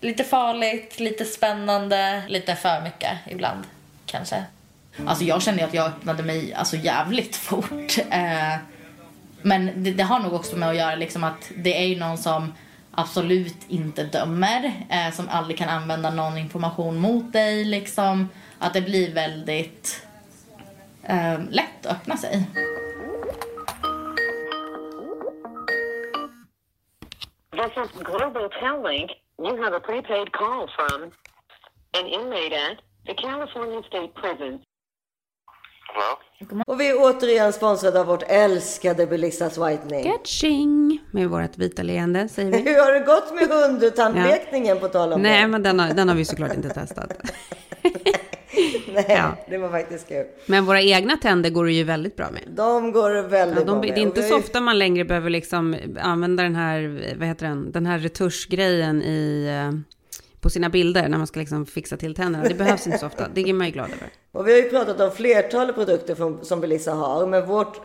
[SPEAKER 13] lite farligt, lite spännande, lite för mycket ibland kanske. Alltså jag kände att jag öppnade mig alltså jävligt fort. Eh, men det, det har nog också med att göra liksom att det är ju någon som absolut inte dömer. Eh, som aldrig kan använda någon information mot dig. Liksom. Att det blir väldigt eh, lätt att öppna sig.
[SPEAKER 15] This is Global Tellink. You have a prepaid call from an inmate at the California State Prison.
[SPEAKER 2] Och vi är återigen sponsrade av vårt älskade Belissas Whitening.
[SPEAKER 3] Catching! Med vårt vita leende säger vi.
[SPEAKER 2] Hur har det gått med hundtandlekningen på tal om
[SPEAKER 3] Nej,
[SPEAKER 2] det?
[SPEAKER 3] men den har, den har vi såklart inte testat.
[SPEAKER 2] Nej,
[SPEAKER 3] Ja.
[SPEAKER 2] det var faktiskt kul.
[SPEAKER 3] Men våra egna tänder går det ju väldigt bra med.
[SPEAKER 2] De går väldigt
[SPEAKER 3] Ja,
[SPEAKER 2] bra
[SPEAKER 3] de,
[SPEAKER 2] med.
[SPEAKER 3] det är inte så
[SPEAKER 2] ju-
[SPEAKER 3] ofta man längre behöver liksom använda den här, vad heter den, den här retuschgrejen i, eh, på sina bilder när man ska liksom fixa till tänderna. Det behövs inte så ofta, det är man ju glad över.
[SPEAKER 2] Och vi har ju pratat om flertalet produkter från, som Belissa har, men vårt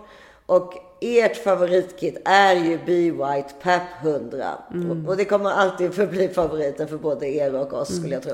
[SPEAKER 2] och ert favoritkit är ju Be White PAP 100.
[SPEAKER 3] Mm.
[SPEAKER 2] Och, och det kommer alltid förbli favoriten för både er och oss skulle jag tro.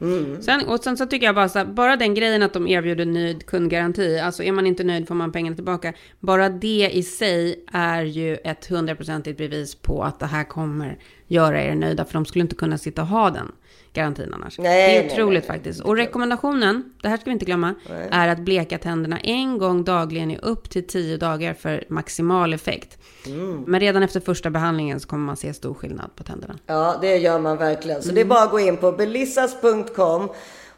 [SPEAKER 3] Mm. Sen, och sen så tycker jag bara så här, bara den grejen att de erbjuder nöjd kundgaranti, alltså är man inte nöjd får man pengarna tillbaka. Bara det i sig är ju ett hundraprocentigt bevis på att det här kommer göra er nöjda, för de skulle inte kunna sitta och ha den garantin annars.
[SPEAKER 2] Nej,
[SPEAKER 3] det är
[SPEAKER 2] nej,
[SPEAKER 3] otroligt
[SPEAKER 2] nej,
[SPEAKER 3] faktiskt. Och rekommendationen, det här ska vi inte glömma,
[SPEAKER 2] Nej.
[SPEAKER 3] är att bleka tänderna en gång dagligen i upp till tio dagar för maximal effekt.
[SPEAKER 2] Mm.
[SPEAKER 3] Men redan efter första behandlingen så kommer man se stor skillnad på tänderna.
[SPEAKER 2] Ja, det gör man verkligen. Så det är bara att gå in på belissas.com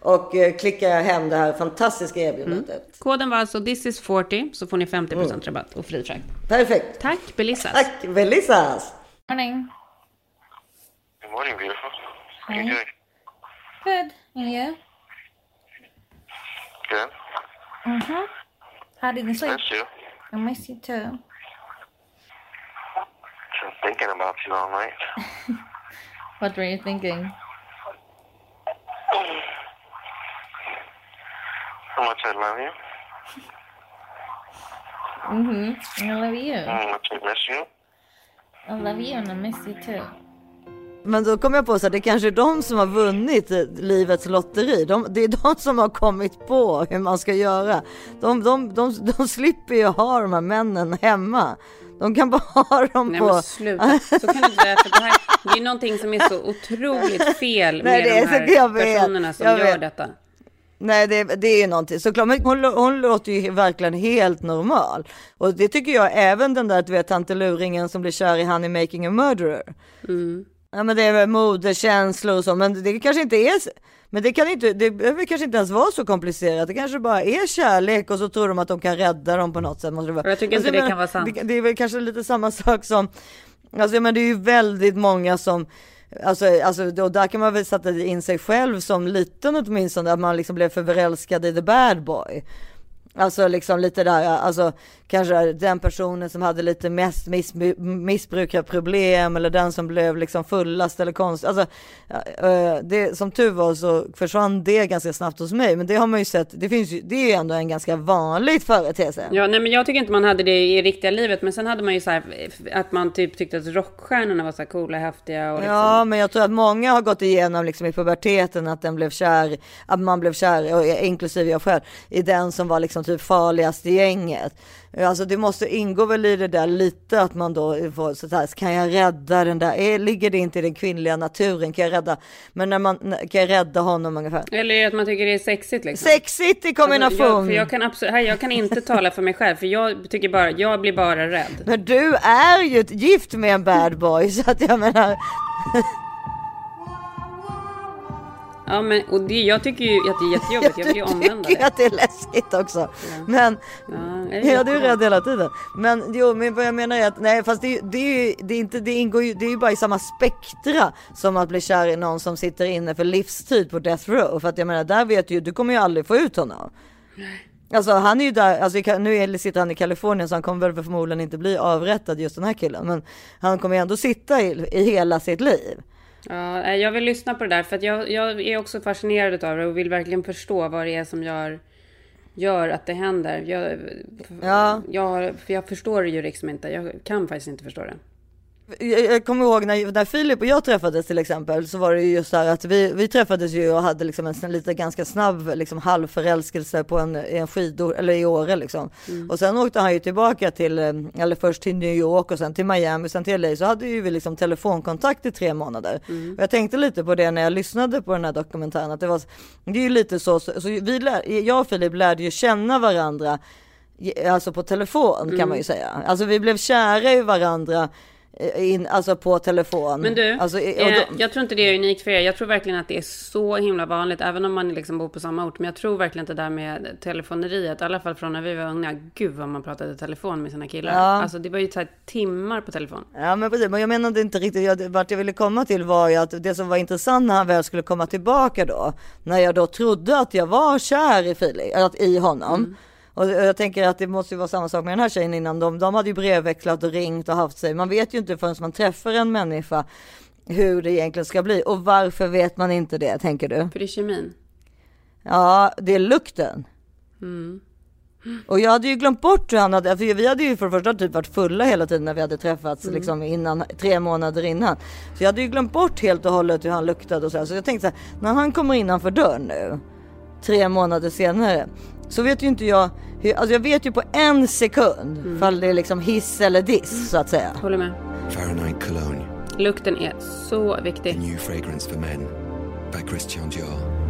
[SPEAKER 2] och eh, klicka hem det här fantastiska erbjudandet.
[SPEAKER 3] Koden var alltså this is 40 så får ni 50% rabatt och fri frakt.
[SPEAKER 2] Perfekt.
[SPEAKER 3] Tack Belissas.
[SPEAKER 2] Tack Belissas.
[SPEAKER 13] Morning.
[SPEAKER 11] Good morning, beautiful. How you
[SPEAKER 13] Hi.
[SPEAKER 11] doing?
[SPEAKER 13] Good. And you?
[SPEAKER 11] Good.
[SPEAKER 13] Mm-hmm. How did you sleep?
[SPEAKER 11] Miss you.
[SPEAKER 13] I miss you too.
[SPEAKER 11] Been thinking about you all night.
[SPEAKER 13] What were you thinking?
[SPEAKER 11] How much I love you.
[SPEAKER 13] Mm-hmm. I love you.
[SPEAKER 11] How much I miss you.
[SPEAKER 9] I love you and I miss you too.
[SPEAKER 2] Men då kom jag på att det kanske är de som har vunnit livets lotteri. De, det är de som har kommit på hur man ska göra. De, de, de, de slipper ju ha de här männen hemma. De kan bara ha dem
[SPEAKER 3] Nej
[SPEAKER 2] på...
[SPEAKER 3] men sluta, så kan du inte säga. För det, här, det är någonting som är så otroligt fel
[SPEAKER 2] Nej,
[SPEAKER 3] med de här
[SPEAKER 2] jag vet,
[SPEAKER 3] personerna som
[SPEAKER 2] jag
[SPEAKER 3] gör
[SPEAKER 2] vet.
[SPEAKER 3] detta.
[SPEAKER 2] Nej, det, det är ju någonting såklart. Men hon, hon låter ju verkligen helt normal. Och det tycker jag även den där, du vet, tanteluringen som blir kär i Honey Making a Murderer.
[SPEAKER 3] Mm.
[SPEAKER 2] Ja, men det är väl modekänslor och så, men det kanske inte är men det kan inte, det behöver kanske inte ens vara så komplicerat. Det kanske bara är kärlek och så tror de att de kan rädda dem på något sätt. Måste det vara.
[SPEAKER 3] Och jag tycker inte det
[SPEAKER 2] men
[SPEAKER 3] kan vara sant.
[SPEAKER 2] Det, det är väl kanske lite samma sak som, alltså men det är ju väldigt många som Alltså, alltså då, där kan man väl sätta in sig själv som liten åtminstone, att man liksom blev för förälskad i the bad boy. Alltså liksom lite där, alltså kanske den personen som hade lite mest miss, missbrukarproblem eller den som blev liksom fullast eller konst. Alltså, eh, det, som tur var så försvann det ganska snabbt hos mig, men det har man ju sett, det finns ju, det är ju ändå en ganska vanligt företeelse.
[SPEAKER 3] Ja, nej men jag tycker inte man hade det i riktiga livet, men sen hade man ju så här att man typ tyckte att rockstjärnorna var så här coola, häftiga och liksom.
[SPEAKER 2] Ja, men jag tror att många har gått igenom liksom i puberteten att den blev kär, att man blev kär, och inklusive jag själv, i den som var liksom typ farligast i gänget. Alltså det måste ingå väl i det där lite att man då får så här, kan jag rädda den där, är, ligger det inte i den kvinnliga naturen, kan jag rädda, men när man, kan jag rädda honom ungefär?
[SPEAKER 3] Eller att man tycker det är sexigt liksom.
[SPEAKER 2] Sexigt i kombination!
[SPEAKER 3] Alltså, jag, för jag kan absolut, här, jag kan inte tala för mig själv, för jag tycker bara, jag blir bara rädd.
[SPEAKER 2] Men du är ju gift med en bad boy, så att jag menar...
[SPEAKER 3] Ja, men och det, jag tycker ju att det är jättejobbigt, jag vill ju omvända
[SPEAKER 2] tycker
[SPEAKER 3] det.
[SPEAKER 2] att det är läskigt också. Men,
[SPEAKER 3] Ja, är
[SPEAKER 2] ja,
[SPEAKER 3] det
[SPEAKER 2] du är rädd hela tiden. Men jo, men vad jag menar är att nej, fast det, är- det är ju, det är inte, det ingår ju, det är ju bara i samma spektra som att bli kär i någon som sitter inne för livstid på death row. För att jag menar, där vet du ju, du kommer ju aldrig få ut honom. Alltså han är ju där, alltså nu är- sitter han i Kalifornien så han kommer väl förmodligen inte bli avrättad just den här killen. Men han kommer ju ändå sitta i, i hela sitt liv.
[SPEAKER 3] Ja, eh, jag vill lyssna på det där, för att jag, jag är också fascinerad av det och vill verkligen förstå vad det är som gör, gör att det händer. Jag,
[SPEAKER 2] Ja.
[SPEAKER 3] jag, för jag förstår det ju liksom inte, jag kan faktiskt inte förstå det.
[SPEAKER 2] Jag, kommer ihåg när, när Filip och jag träffades till exempel så var det ju just så här att vi, vi träffades ju och hade liksom en lite ganska snabb liksom halvförälskelse på en, en skidor eller i Åre liksom.
[SPEAKER 3] Mm.
[SPEAKER 2] Och sen åkte han ju tillbaka till, eller först till New York och sen till Miami och sen till LA så hade ju vi liksom telefonkontakt i tre månader.
[SPEAKER 3] Mm.
[SPEAKER 2] Och jag tänkte lite på det när jag lyssnade på den här dokumentären att det var, det är ju lite så, så, så vi lär, jag och Filip lärde ju känna varandra Alltså på telefon kan
[SPEAKER 3] Mm.
[SPEAKER 2] man ju säga. Alltså vi blev kära i varandra in, alltså på telefon.
[SPEAKER 3] Men du,
[SPEAKER 2] alltså,
[SPEAKER 3] eh,
[SPEAKER 2] då,
[SPEAKER 3] jag tror inte det är unikt för er. Jag tror verkligen att det är så himla vanligt, även om man liksom bor på samma ort. Men jag tror verkligen att det där med telefoneriet, i alla fall från när vi var unga, gud vad man pratade telefon med sina killar.
[SPEAKER 2] Ja.
[SPEAKER 3] Alltså det var ju så timmar på telefon.
[SPEAKER 2] Ja men precis, men jag menade inte riktigt, jag, vart jag ville komma till var ju att det som var intressant när han väl skulle komma tillbaka då, när jag då trodde att jag var kär i Filip, att i honom. Och jag tänker att det måste ju vara samma sak med den här tjejen innan. De, de hade ju brevväxlat och ringt och haft sig. Man vet ju inte förrän man träffar en människa hur det egentligen ska bli. Och varför vet man inte det, tänker du?
[SPEAKER 3] För det är kemin.
[SPEAKER 2] Ja, det är lukten.
[SPEAKER 3] Mm.
[SPEAKER 2] Och jag hade ju glömt bort hur han hade, för vi hade ju för det första typ varit fulla hela tiden när vi hade träffats
[SPEAKER 3] Mm.
[SPEAKER 2] liksom innan, tre månader innan. Så jag hade ju glömt bort helt och hållet hur han luktade och så här. Så jag tänkte så här, när han kommer innanför dörren nu, tre månader senare, så vet ju inte jag, hur, alltså jag vet ju på en sekund
[SPEAKER 3] Mm.
[SPEAKER 2] ifall det är liksom hiss eller diss så att säga.
[SPEAKER 3] Håller med.
[SPEAKER 16] Fahrenheit Cologne,
[SPEAKER 3] Lukten är så viktig.
[SPEAKER 16] new fragrance for men by Christian Dior.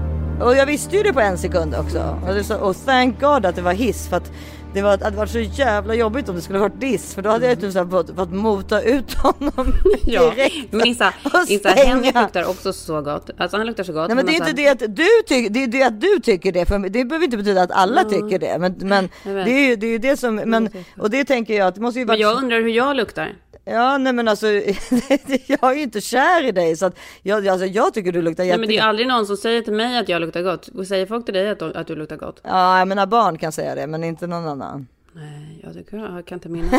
[SPEAKER 2] Och jag visste ju det på en sekund också. Och, så, och thank God att det var hiss för att det var, det hade varit så jävla jobbigt om det skulle varit diss för då hade jag typ fått, fått mota ut honom
[SPEAKER 3] Ja,
[SPEAKER 2] direkt.
[SPEAKER 3] men Issa, Issa. Henrik luktar också så gott. Alltså han luktar så gott.
[SPEAKER 2] Nej men det är
[SPEAKER 3] har
[SPEAKER 2] inte
[SPEAKER 3] här-
[SPEAKER 2] det att du tycker, det är det att du tycker det, för det behöver inte betyda att alla
[SPEAKER 3] Mm.
[SPEAKER 2] tycker det. Men, men det är ju det, är det som, men, och det tänker jag att det måste ju
[SPEAKER 3] Men
[SPEAKER 2] varit...
[SPEAKER 3] jag undrar hur jag luktar.
[SPEAKER 2] Ja nej men alltså, jag är ju inte kär i dig så att jag, alltså, jag tycker du luktar
[SPEAKER 3] Nej,
[SPEAKER 2] jättegott.
[SPEAKER 3] men det är aldrig någon som säger till mig att jag luktar gott. Och säger folk till dig att, de, att du luktar gott?
[SPEAKER 2] Ja jag menar barn kan säga det men inte någon annan.
[SPEAKER 3] Nej, jag, tycker, jag kan inte minnas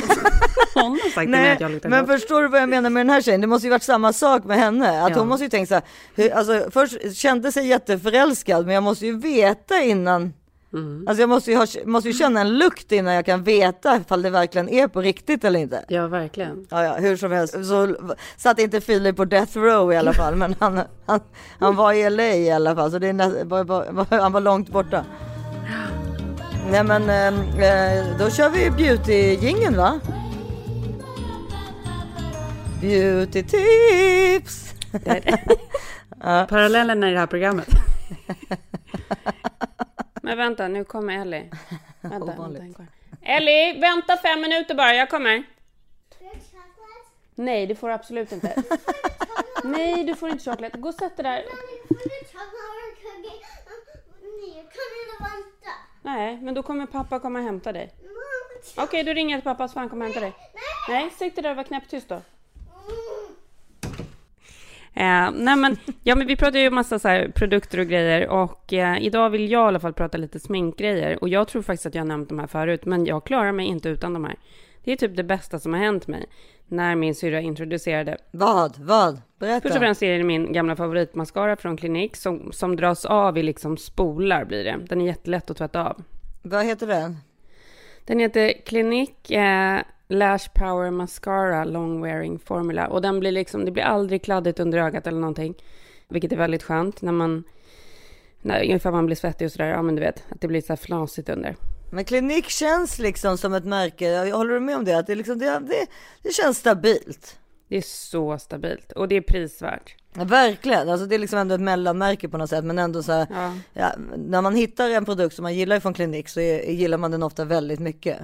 [SPEAKER 3] någon har sagt till mig
[SPEAKER 2] Nej,
[SPEAKER 3] att jag luktar
[SPEAKER 2] men
[SPEAKER 3] gott.
[SPEAKER 2] förstår du vad jag menar med den här tjejen? Det måste ju varit samma sak med henne. Att
[SPEAKER 3] Ja.
[SPEAKER 2] hon måste ju tänka så här, hur, alltså först kände sig jätteförälskad men jag måste ju veta innan
[SPEAKER 3] Mm.
[SPEAKER 2] Alltså jag måste ju, ha, måste ju känna en lukt innan jag kan veta ifall det verkligen är på riktigt eller inte.
[SPEAKER 3] Ja, verkligen.
[SPEAKER 2] Ja, ja, hur som helst så satt inte Filip på death row i alla fall, men han, han, han var i LA i alla fall, så det är nä, var, var, han var långt borta. Nej men eh, då kör vi beauty-jingeln va? Beauty tips!
[SPEAKER 3] ja. Parallellen i det här programmet. Men vänta, nu kommer Ellie. Vänta, vänta Ellie, vänta fem minuter bara, jag kommer. Nej, det får du absolut inte. Nej, du får inte choklad. Gå och sätt dig där. Nej, men då kommer pappa komma och hämta dig. Okej, okay, då ringer jag till pappa så han kommer och hämta dig. Nej, sitt där och var knäpptyst då. Eh, nej men, ja, men vi pratar ju om massa så här produkter och grejer och eh, idag vill jag i alla fall prata lite sminkgrejer och jag tror faktiskt att jag har nämnt de här förut men jag klarar mig inte utan de här. Det är typ det bästa som har hänt mig när min syrra introducerade.
[SPEAKER 2] Vad? Vad? Berätta.
[SPEAKER 3] Först och främst är det min gamla favoritmascara från Klinik som, som dras av i liksom spolar blir det. Den är jättelätt att tvätta av.
[SPEAKER 2] Vad heter den?
[SPEAKER 3] Den heter Klinik eh, Lash Power Mascara Long Wearing Formula. Och den blir liksom, det blir aldrig kladdigt under ögat eller någonting. Vilket är väldigt skönt när man, när, ungefär man blir svettig och sådär, ja men du vet, att det blir så här flasigt under.
[SPEAKER 2] Men klinik känns liksom som ett märke, håller du med om det? Att det, liksom, det, det, det känns stabilt.
[SPEAKER 3] Det är så stabilt och det är prisvärt.
[SPEAKER 2] Ja, verkligen, alltså det är liksom ändå ett mellanmärke på något sätt men ändå så här,
[SPEAKER 3] ja.
[SPEAKER 2] Ja, när man hittar en produkt som man gillar från klinik så är, gillar man den ofta väldigt mycket.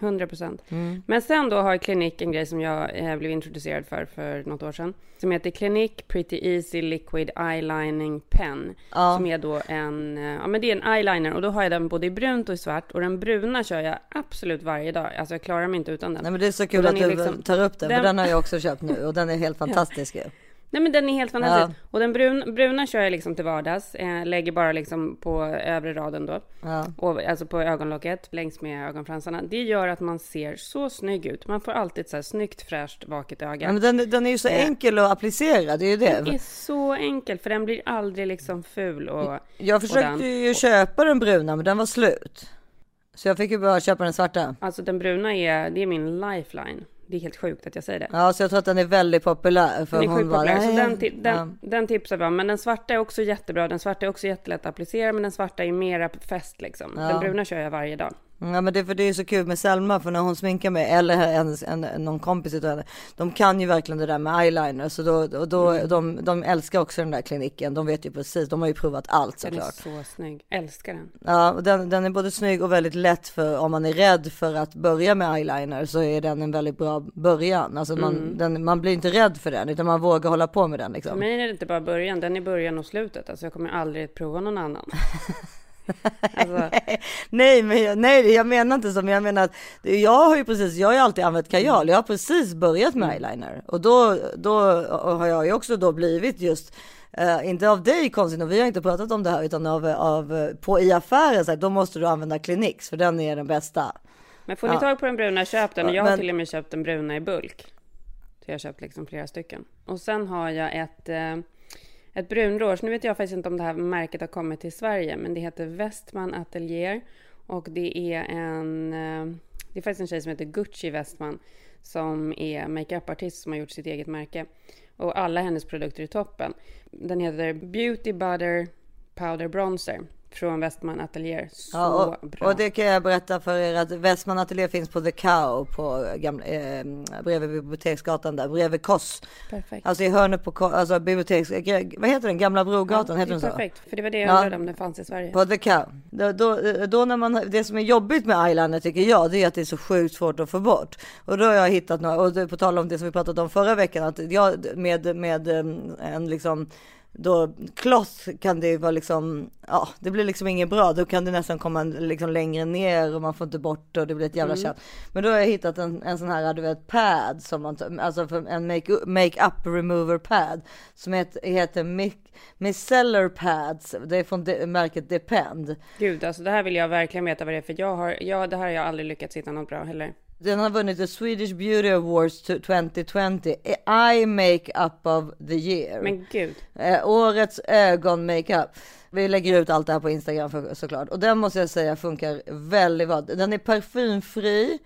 [SPEAKER 3] 100 procent. Mm. Men sen då har Klinik en grej som jag eh, blev introducerad för för något år sedan. Som heter Klinik Pretty Easy Liquid Eyelining Pen.
[SPEAKER 2] Ja.
[SPEAKER 3] Som är då en, eh, ja men det är en eyeliner och då har jag den både i brunt och i svart. Och den bruna kör jag absolut varje dag. Alltså jag klarar mig inte utan den.
[SPEAKER 2] Nej men det är så kul att du liksom, tar upp den, den, för den har jag också köpt nu och den är helt fantastisk ja.
[SPEAKER 3] Nej men den är helt fantastisk. Ja. Och den brun, bruna kör jag liksom till vardags. Eh, lägger bara liksom på övre raden då.
[SPEAKER 2] Ja.
[SPEAKER 3] Och, alltså på ögonlocket längs med ögonfransarna. Det gör att man ser så snygg ut. Man får alltid så här snyggt, fräscht, vaket öga.
[SPEAKER 2] Ja, men den, den är ju så eh. enkel att applicera, det är ju det.
[SPEAKER 3] Den är så enkel, för den blir aldrig liksom ful och
[SPEAKER 2] Jag försökte och ju köpa den bruna, men den var slut. Så jag fick ju bara köpa den svarta.
[SPEAKER 3] Alltså den bruna är, det är min lifeline. Det är helt sjukt att jag säger det.
[SPEAKER 2] Ja, så jag tror att den är väldigt populär. För
[SPEAKER 3] den är
[SPEAKER 2] sjukt
[SPEAKER 3] populär, så den, den, ja. den tipsar vi om. Men den svarta är också jättebra. Den svarta är också jättelätt att applicera, men den svarta är mera fest liksom. Ja. Den bruna kör jag varje dag.
[SPEAKER 2] Ja men det, för det är så kul med Selma för när hon sminkar mig eller en, en, någon kompis utav henne. De kan ju verkligen det där med eyeliner så då, och då mm. de, de älskar också den där kliniken. De vet ju precis, de har ju provat allt såklart.
[SPEAKER 3] Den är så snygg, älskar den.
[SPEAKER 2] Ja och den, den är både snygg och väldigt lätt för om man är rädd för att börja med eyeliner så är den en väldigt bra början. Alltså man, mm. den, man blir inte rädd för den utan man vågar hålla på med den liksom.
[SPEAKER 3] För mig är det inte bara början, den är början och slutet. Alltså jag kommer aldrig prova någon annan.
[SPEAKER 2] Alltså. nej, men jag, nej, jag menar inte så, men jag menar att jag har ju precis, jag har ju alltid använt kajal. Jag har precis börjat med eyeliner och då, då har jag ju också då blivit just Uh, inte av dig konstigt och vi har inte pratat om det här utan av, av på i affären så här, då måste du använda Cliniques för den är den bästa.
[SPEAKER 3] Men får ni ja. tag på den bruna, köp den. Och jag men... har till och med köpt den bruna i bulk. Så jag har köpt liksom flera stycken. Och sen har jag ett uh ett brunroge, Nu vet jag faktiskt inte om det här märket har kommit till Sverige, men det heter Westman Atelier och det är en. Eh, det är faktiskt en tjej som heter Gucci Westman som är makeupartist som har gjort sitt eget märke och alla hennes produkter är toppen. Den heter Beauty Butter Powder Bronzer från Westman Atelier. Så
[SPEAKER 2] ja, och,
[SPEAKER 3] bra.
[SPEAKER 2] Och det kan jag berätta för er att Westman Atelier finns på The Cow på gamla, eh, bredvid Biblioteksgatan där, bredvid Koss.
[SPEAKER 3] Perfekt.
[SPEAKER 2] Alltså i hörnet på alltså biblioteks, vad heter den, Gamla Brogatan, ja, heter den
[SPEAKER 3] så? Perfekt, för det var det jag undrade om det fanns i Sverige.
[SPEAKER 2] På The Cow. Då, då, då, när man, det som är jobbigt med eyeliner tycker jag, det är att det är så sjukt svårt att få bort. Och då har jag hittat några, och på tal om det som vi pratade om förra veckan, att jag med, med en liksom då kloss kan det vara liksom, ja det blir liksom inget bra. Då kan det nästan komma liksom längre ner och man får inte bort och det blir ett jävla mm. tjat. Men då har jag hittat en, en sån här, du vet, pad som man, alltså en make, make up remover pad som heter, heter Micellar Pads. Det är från de, märket Depend.
[SPEAKER 3] Gud, alltså det här vill jag verkligen veta vad det är för jag har, ja det här har jag aldrig lyckats hitta något bra heller.
[SPEAKER 2] Den har vunnit the Swedish Beauty Awards to- 2020. Eye Makeup of the year.
[SPEAKER 3] Men gud.
[SPEAKER 2] Eh, årets ögon-makeup. Vi lägger ut allt det här på Instagram för, såklart. Och den måste jag säga funkar väldigt bra. Den är parfymfri.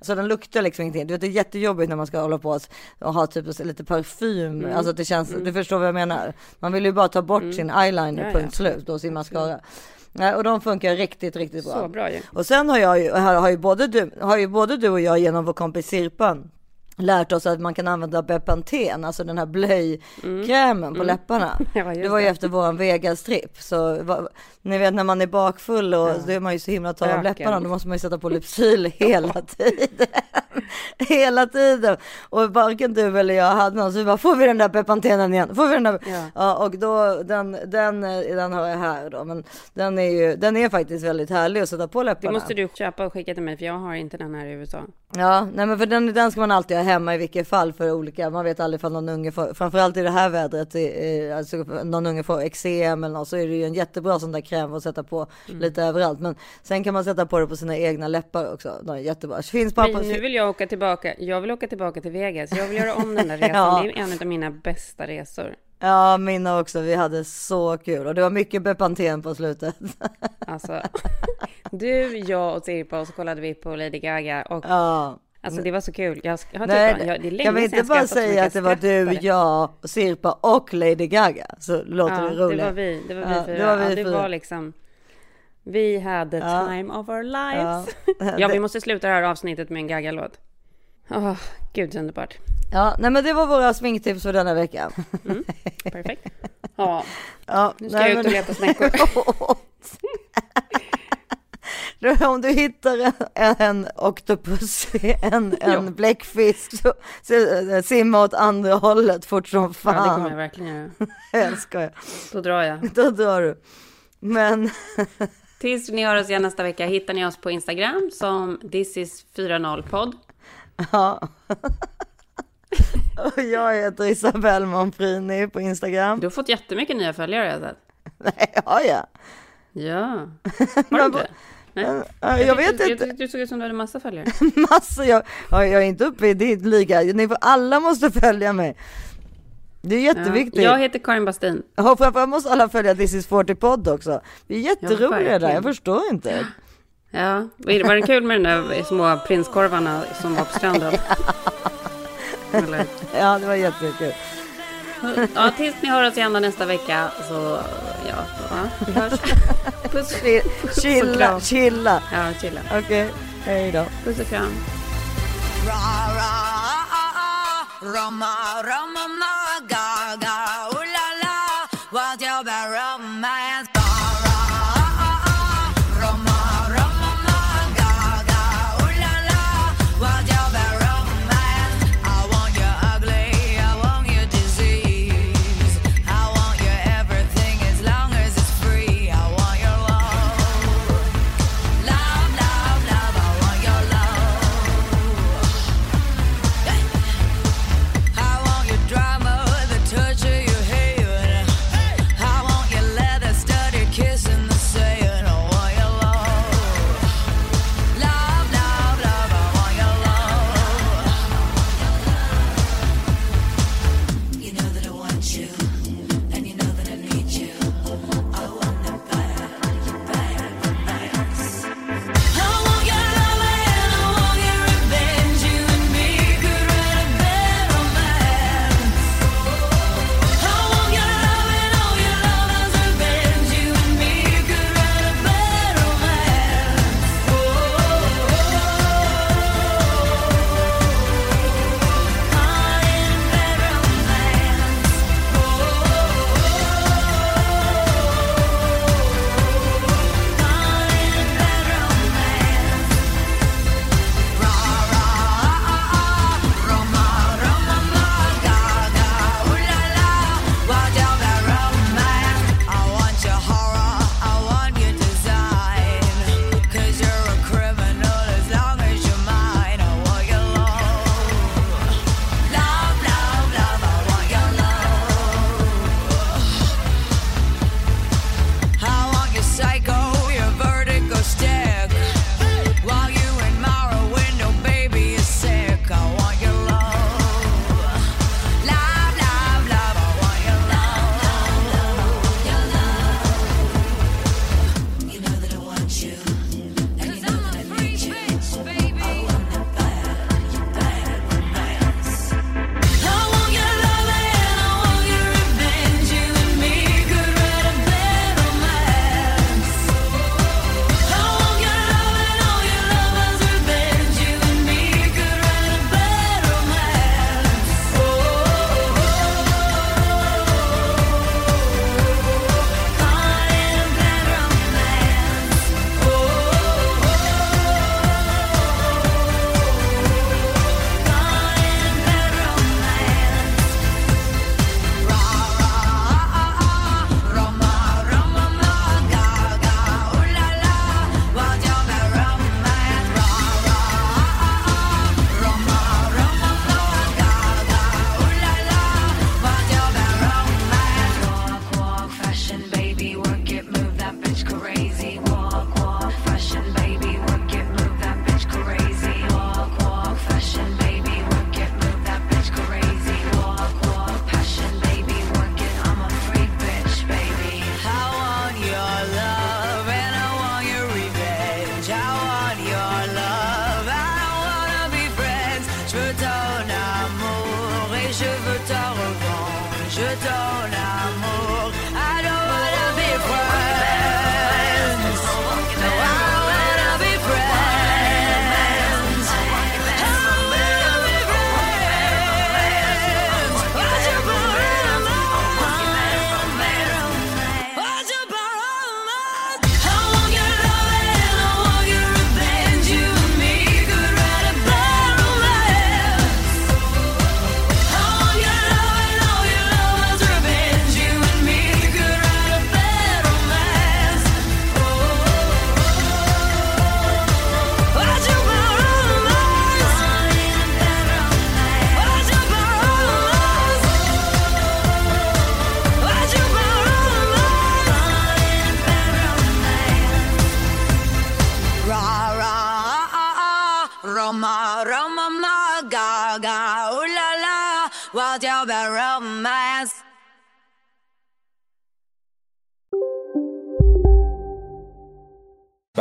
[SPEAKER 2] Så den luktar liksom ingenting. Du vet det är jättejobbigt när man ska hålla på och ha typ lite parfym.
[SPEAKER 3] Mm.
[SPEAKER 2] Alltså det känns,
[SPEAKER 3] Mm.
[SPEAKER 2] du förstår vad jag menar. Man vill ju bara ta bort
[SPEAKER 3] Mm.
[SPEAKER 2] sin eyeliner,
[SPEAKER 3] Ja, ja.
[SPEAKER 2] punkt slut, och sin mascara. Nej, och de funkar riktigt, riktigt bra.
[SPEAKER 3] Så bra ju.
[SPEAKER 2] Och sen har jag ju, har, har ju både du, har ju både du och jag genom vår kompis Sirpa lärt oss att man kan använda Bepanten, alltså den här blöjkrämen på
[SPEAKER 3] Mm.
[SPEAKER 2] läpparna.
[SPEAKER 3] Ja,
[SPEAKER 2] det var ju efter våran Vegas-tripp. Så va, ni vet när man är bakfull och då är man ju så himla torr av läpparna, då måste man ju sätta på Lypsyl hela tiden. hela tiden. Och varken du eller jag hade någon, så vi bara, får vi den där Bepantenen igen? Får vi den där?
[SPEAKER 3] Ja.
[SPEAKER 2] Ja, och då, den, den, den har jag här då, men den är ju, den är faktiskt väldigt härlig att sätta på läpparna.
[SPEAKER 3] Det måste du köpa och skicka till mig för jag har inte den här i USA.
[SPEAKER 2] Ja, nej men för den, den ska man alltid ha hemma i vilket fall för olika, man vet aldrig ifall någon unge får, framförallt i det här vädret, alltså någon unge får eksem eller något, så är det ju en jättebra sån där kräm att sätta på
[SPEAKER 3] Mm.
[SPEAKER 2] lite överallt. Men sen kan man sätta på det på sina egna läppar också, de är jättebra. Finns bara
[SPEAKER 3] Men
[SPEAKER 2] på,
[SPEAKER 3] nu vill jag åka tillbaka. Jag vill åka tillbaka till Vegas. Jag vill göra om den där resan.
[SPEAKER 2] Ja.
[SPEAKER 3] Det är en av mina bästa resor.
[SPEAKER 2] Ja, mina också, vi hade så kul och det var mycket Bepanten på slutet.
[SPEAKER 3] Alltså, du, jag och Sirpa och så kollade vi på Lady Gaga och
[SPEAKER 2] Ja.
[SPEAKER 3] Alltså det var så kul. Jag har
[SPEAKER 2] Nej,
[SPEAKER 3] typ, jag, det är länge
[SPEAKER 2] kan vi inte
[SPEAKER 3] jag
[SPEAKER 2] bara säga att det var du,
[SPEAKER 3] Jag
[SPEAKER 2] jag, Sirpa och Lady Gaga? Så låter
[SPEAKER 3] ja,
[SPEAKER 2] det roligt.
[SPEAKER 3] Det var vi, det var vi
[SPEAKER 2] Ja,
[SPEAKER 3] fyra.
[SPEAKER 2] det var vi
[SPEAKER 3] ja, det
[SPEAKER 2] fyra.
[SPEAKER 3] var liksom vi hade
[SPEAKER 2] Ja.
[SPEAKER 3] time of our lives.
[SPEAKER 2] Ja.
[SPEAKER 3] Ja, vi måste sluta det här avsnittet med en Gaga-låt. Åh, gud så underbart.
[SPEAKER 2] Ja, nej men det var våra sminktips för denna vecka.
[SPEAKER 3] Perfekt. Ja,
[SPEAKER 2] Ja,
[SPEAKER 3] nu ska
[SPEAKER 2] nej,
[SPEAKER 3] jag ut och leta snäckor.
[SPEAKER 2] Om du hittar en, en oktopus, en, en bläckfisk, så, så eh, simma åt andra hållet fort som fan.
[SPEAKER 3] Ja, det kommer jag verkligen göra.
[SPEAKER 2] Jag skojar.
[SPEAKER 3] Då drar jag.
[SPEAKER 2] Då drar du. Men
[SPEAKER 3] Tills ni hör oss igen nästa vecka hittar ni oss på Instagram som thisis40podd.
[SPEAKER 2] ja. Och jag heter Isabelle Monfrini på Instagram.
[SPEAKER 3] Du har fått jättemycket nya följare har jag sett.
[SPEAKER 2] Nej, har jag?
[SPEAKER 3] Ja. Har du inte? Nej.
[SPEAKER 2] Ja, jag vet
[SPEAKER 3] tyckte-
[SPEAKER 2] inte.
[SPEAKER 3] Jag du såg ut som du hade massa följare.
[SPEAKER 2] Massor, jag, ja, jag är inte uppe i ditt liga. Ni får, alla måste följa mig. Det är jätteviktigt.
[SPEAKER 3] Ja, jag heter Karin Bastin.
[SPEAKER 2] Ja, framförallt måste alla följa This is 40 podd också. Vi är jätteroliga där, jag förstår inte.
[SPEAKER 3] Ja, var det kul med de där små prinskorvarna som var på stranden?
[SPEAKER 2] Ja, det var jättekul.
[SPEAKER 3] Ja, tills ni hör oss igen nästa vecka så ja, ja vi hörs. Puss,
[SPEAKER 2] Chilla, chilla.
[SPEAKER 3] Ja, chilla.
[SPEAKER 2] Okej, hej då.
[SPEAKER 3] Puss och kram.
[SPEAKER 17] Roma, Roma, ma,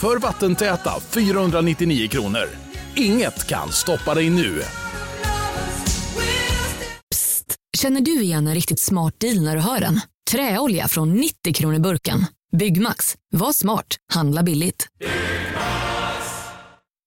[SPEAKER 18] för vattentäta 499 kronor. Inget kan stoppa dig nu.
[SPEAKER 19] Psst, Känner du igen en riktigt smart deal när du hör den? Träolja från 90 kronor burken. Byggmax. Var smart. Handla billigt.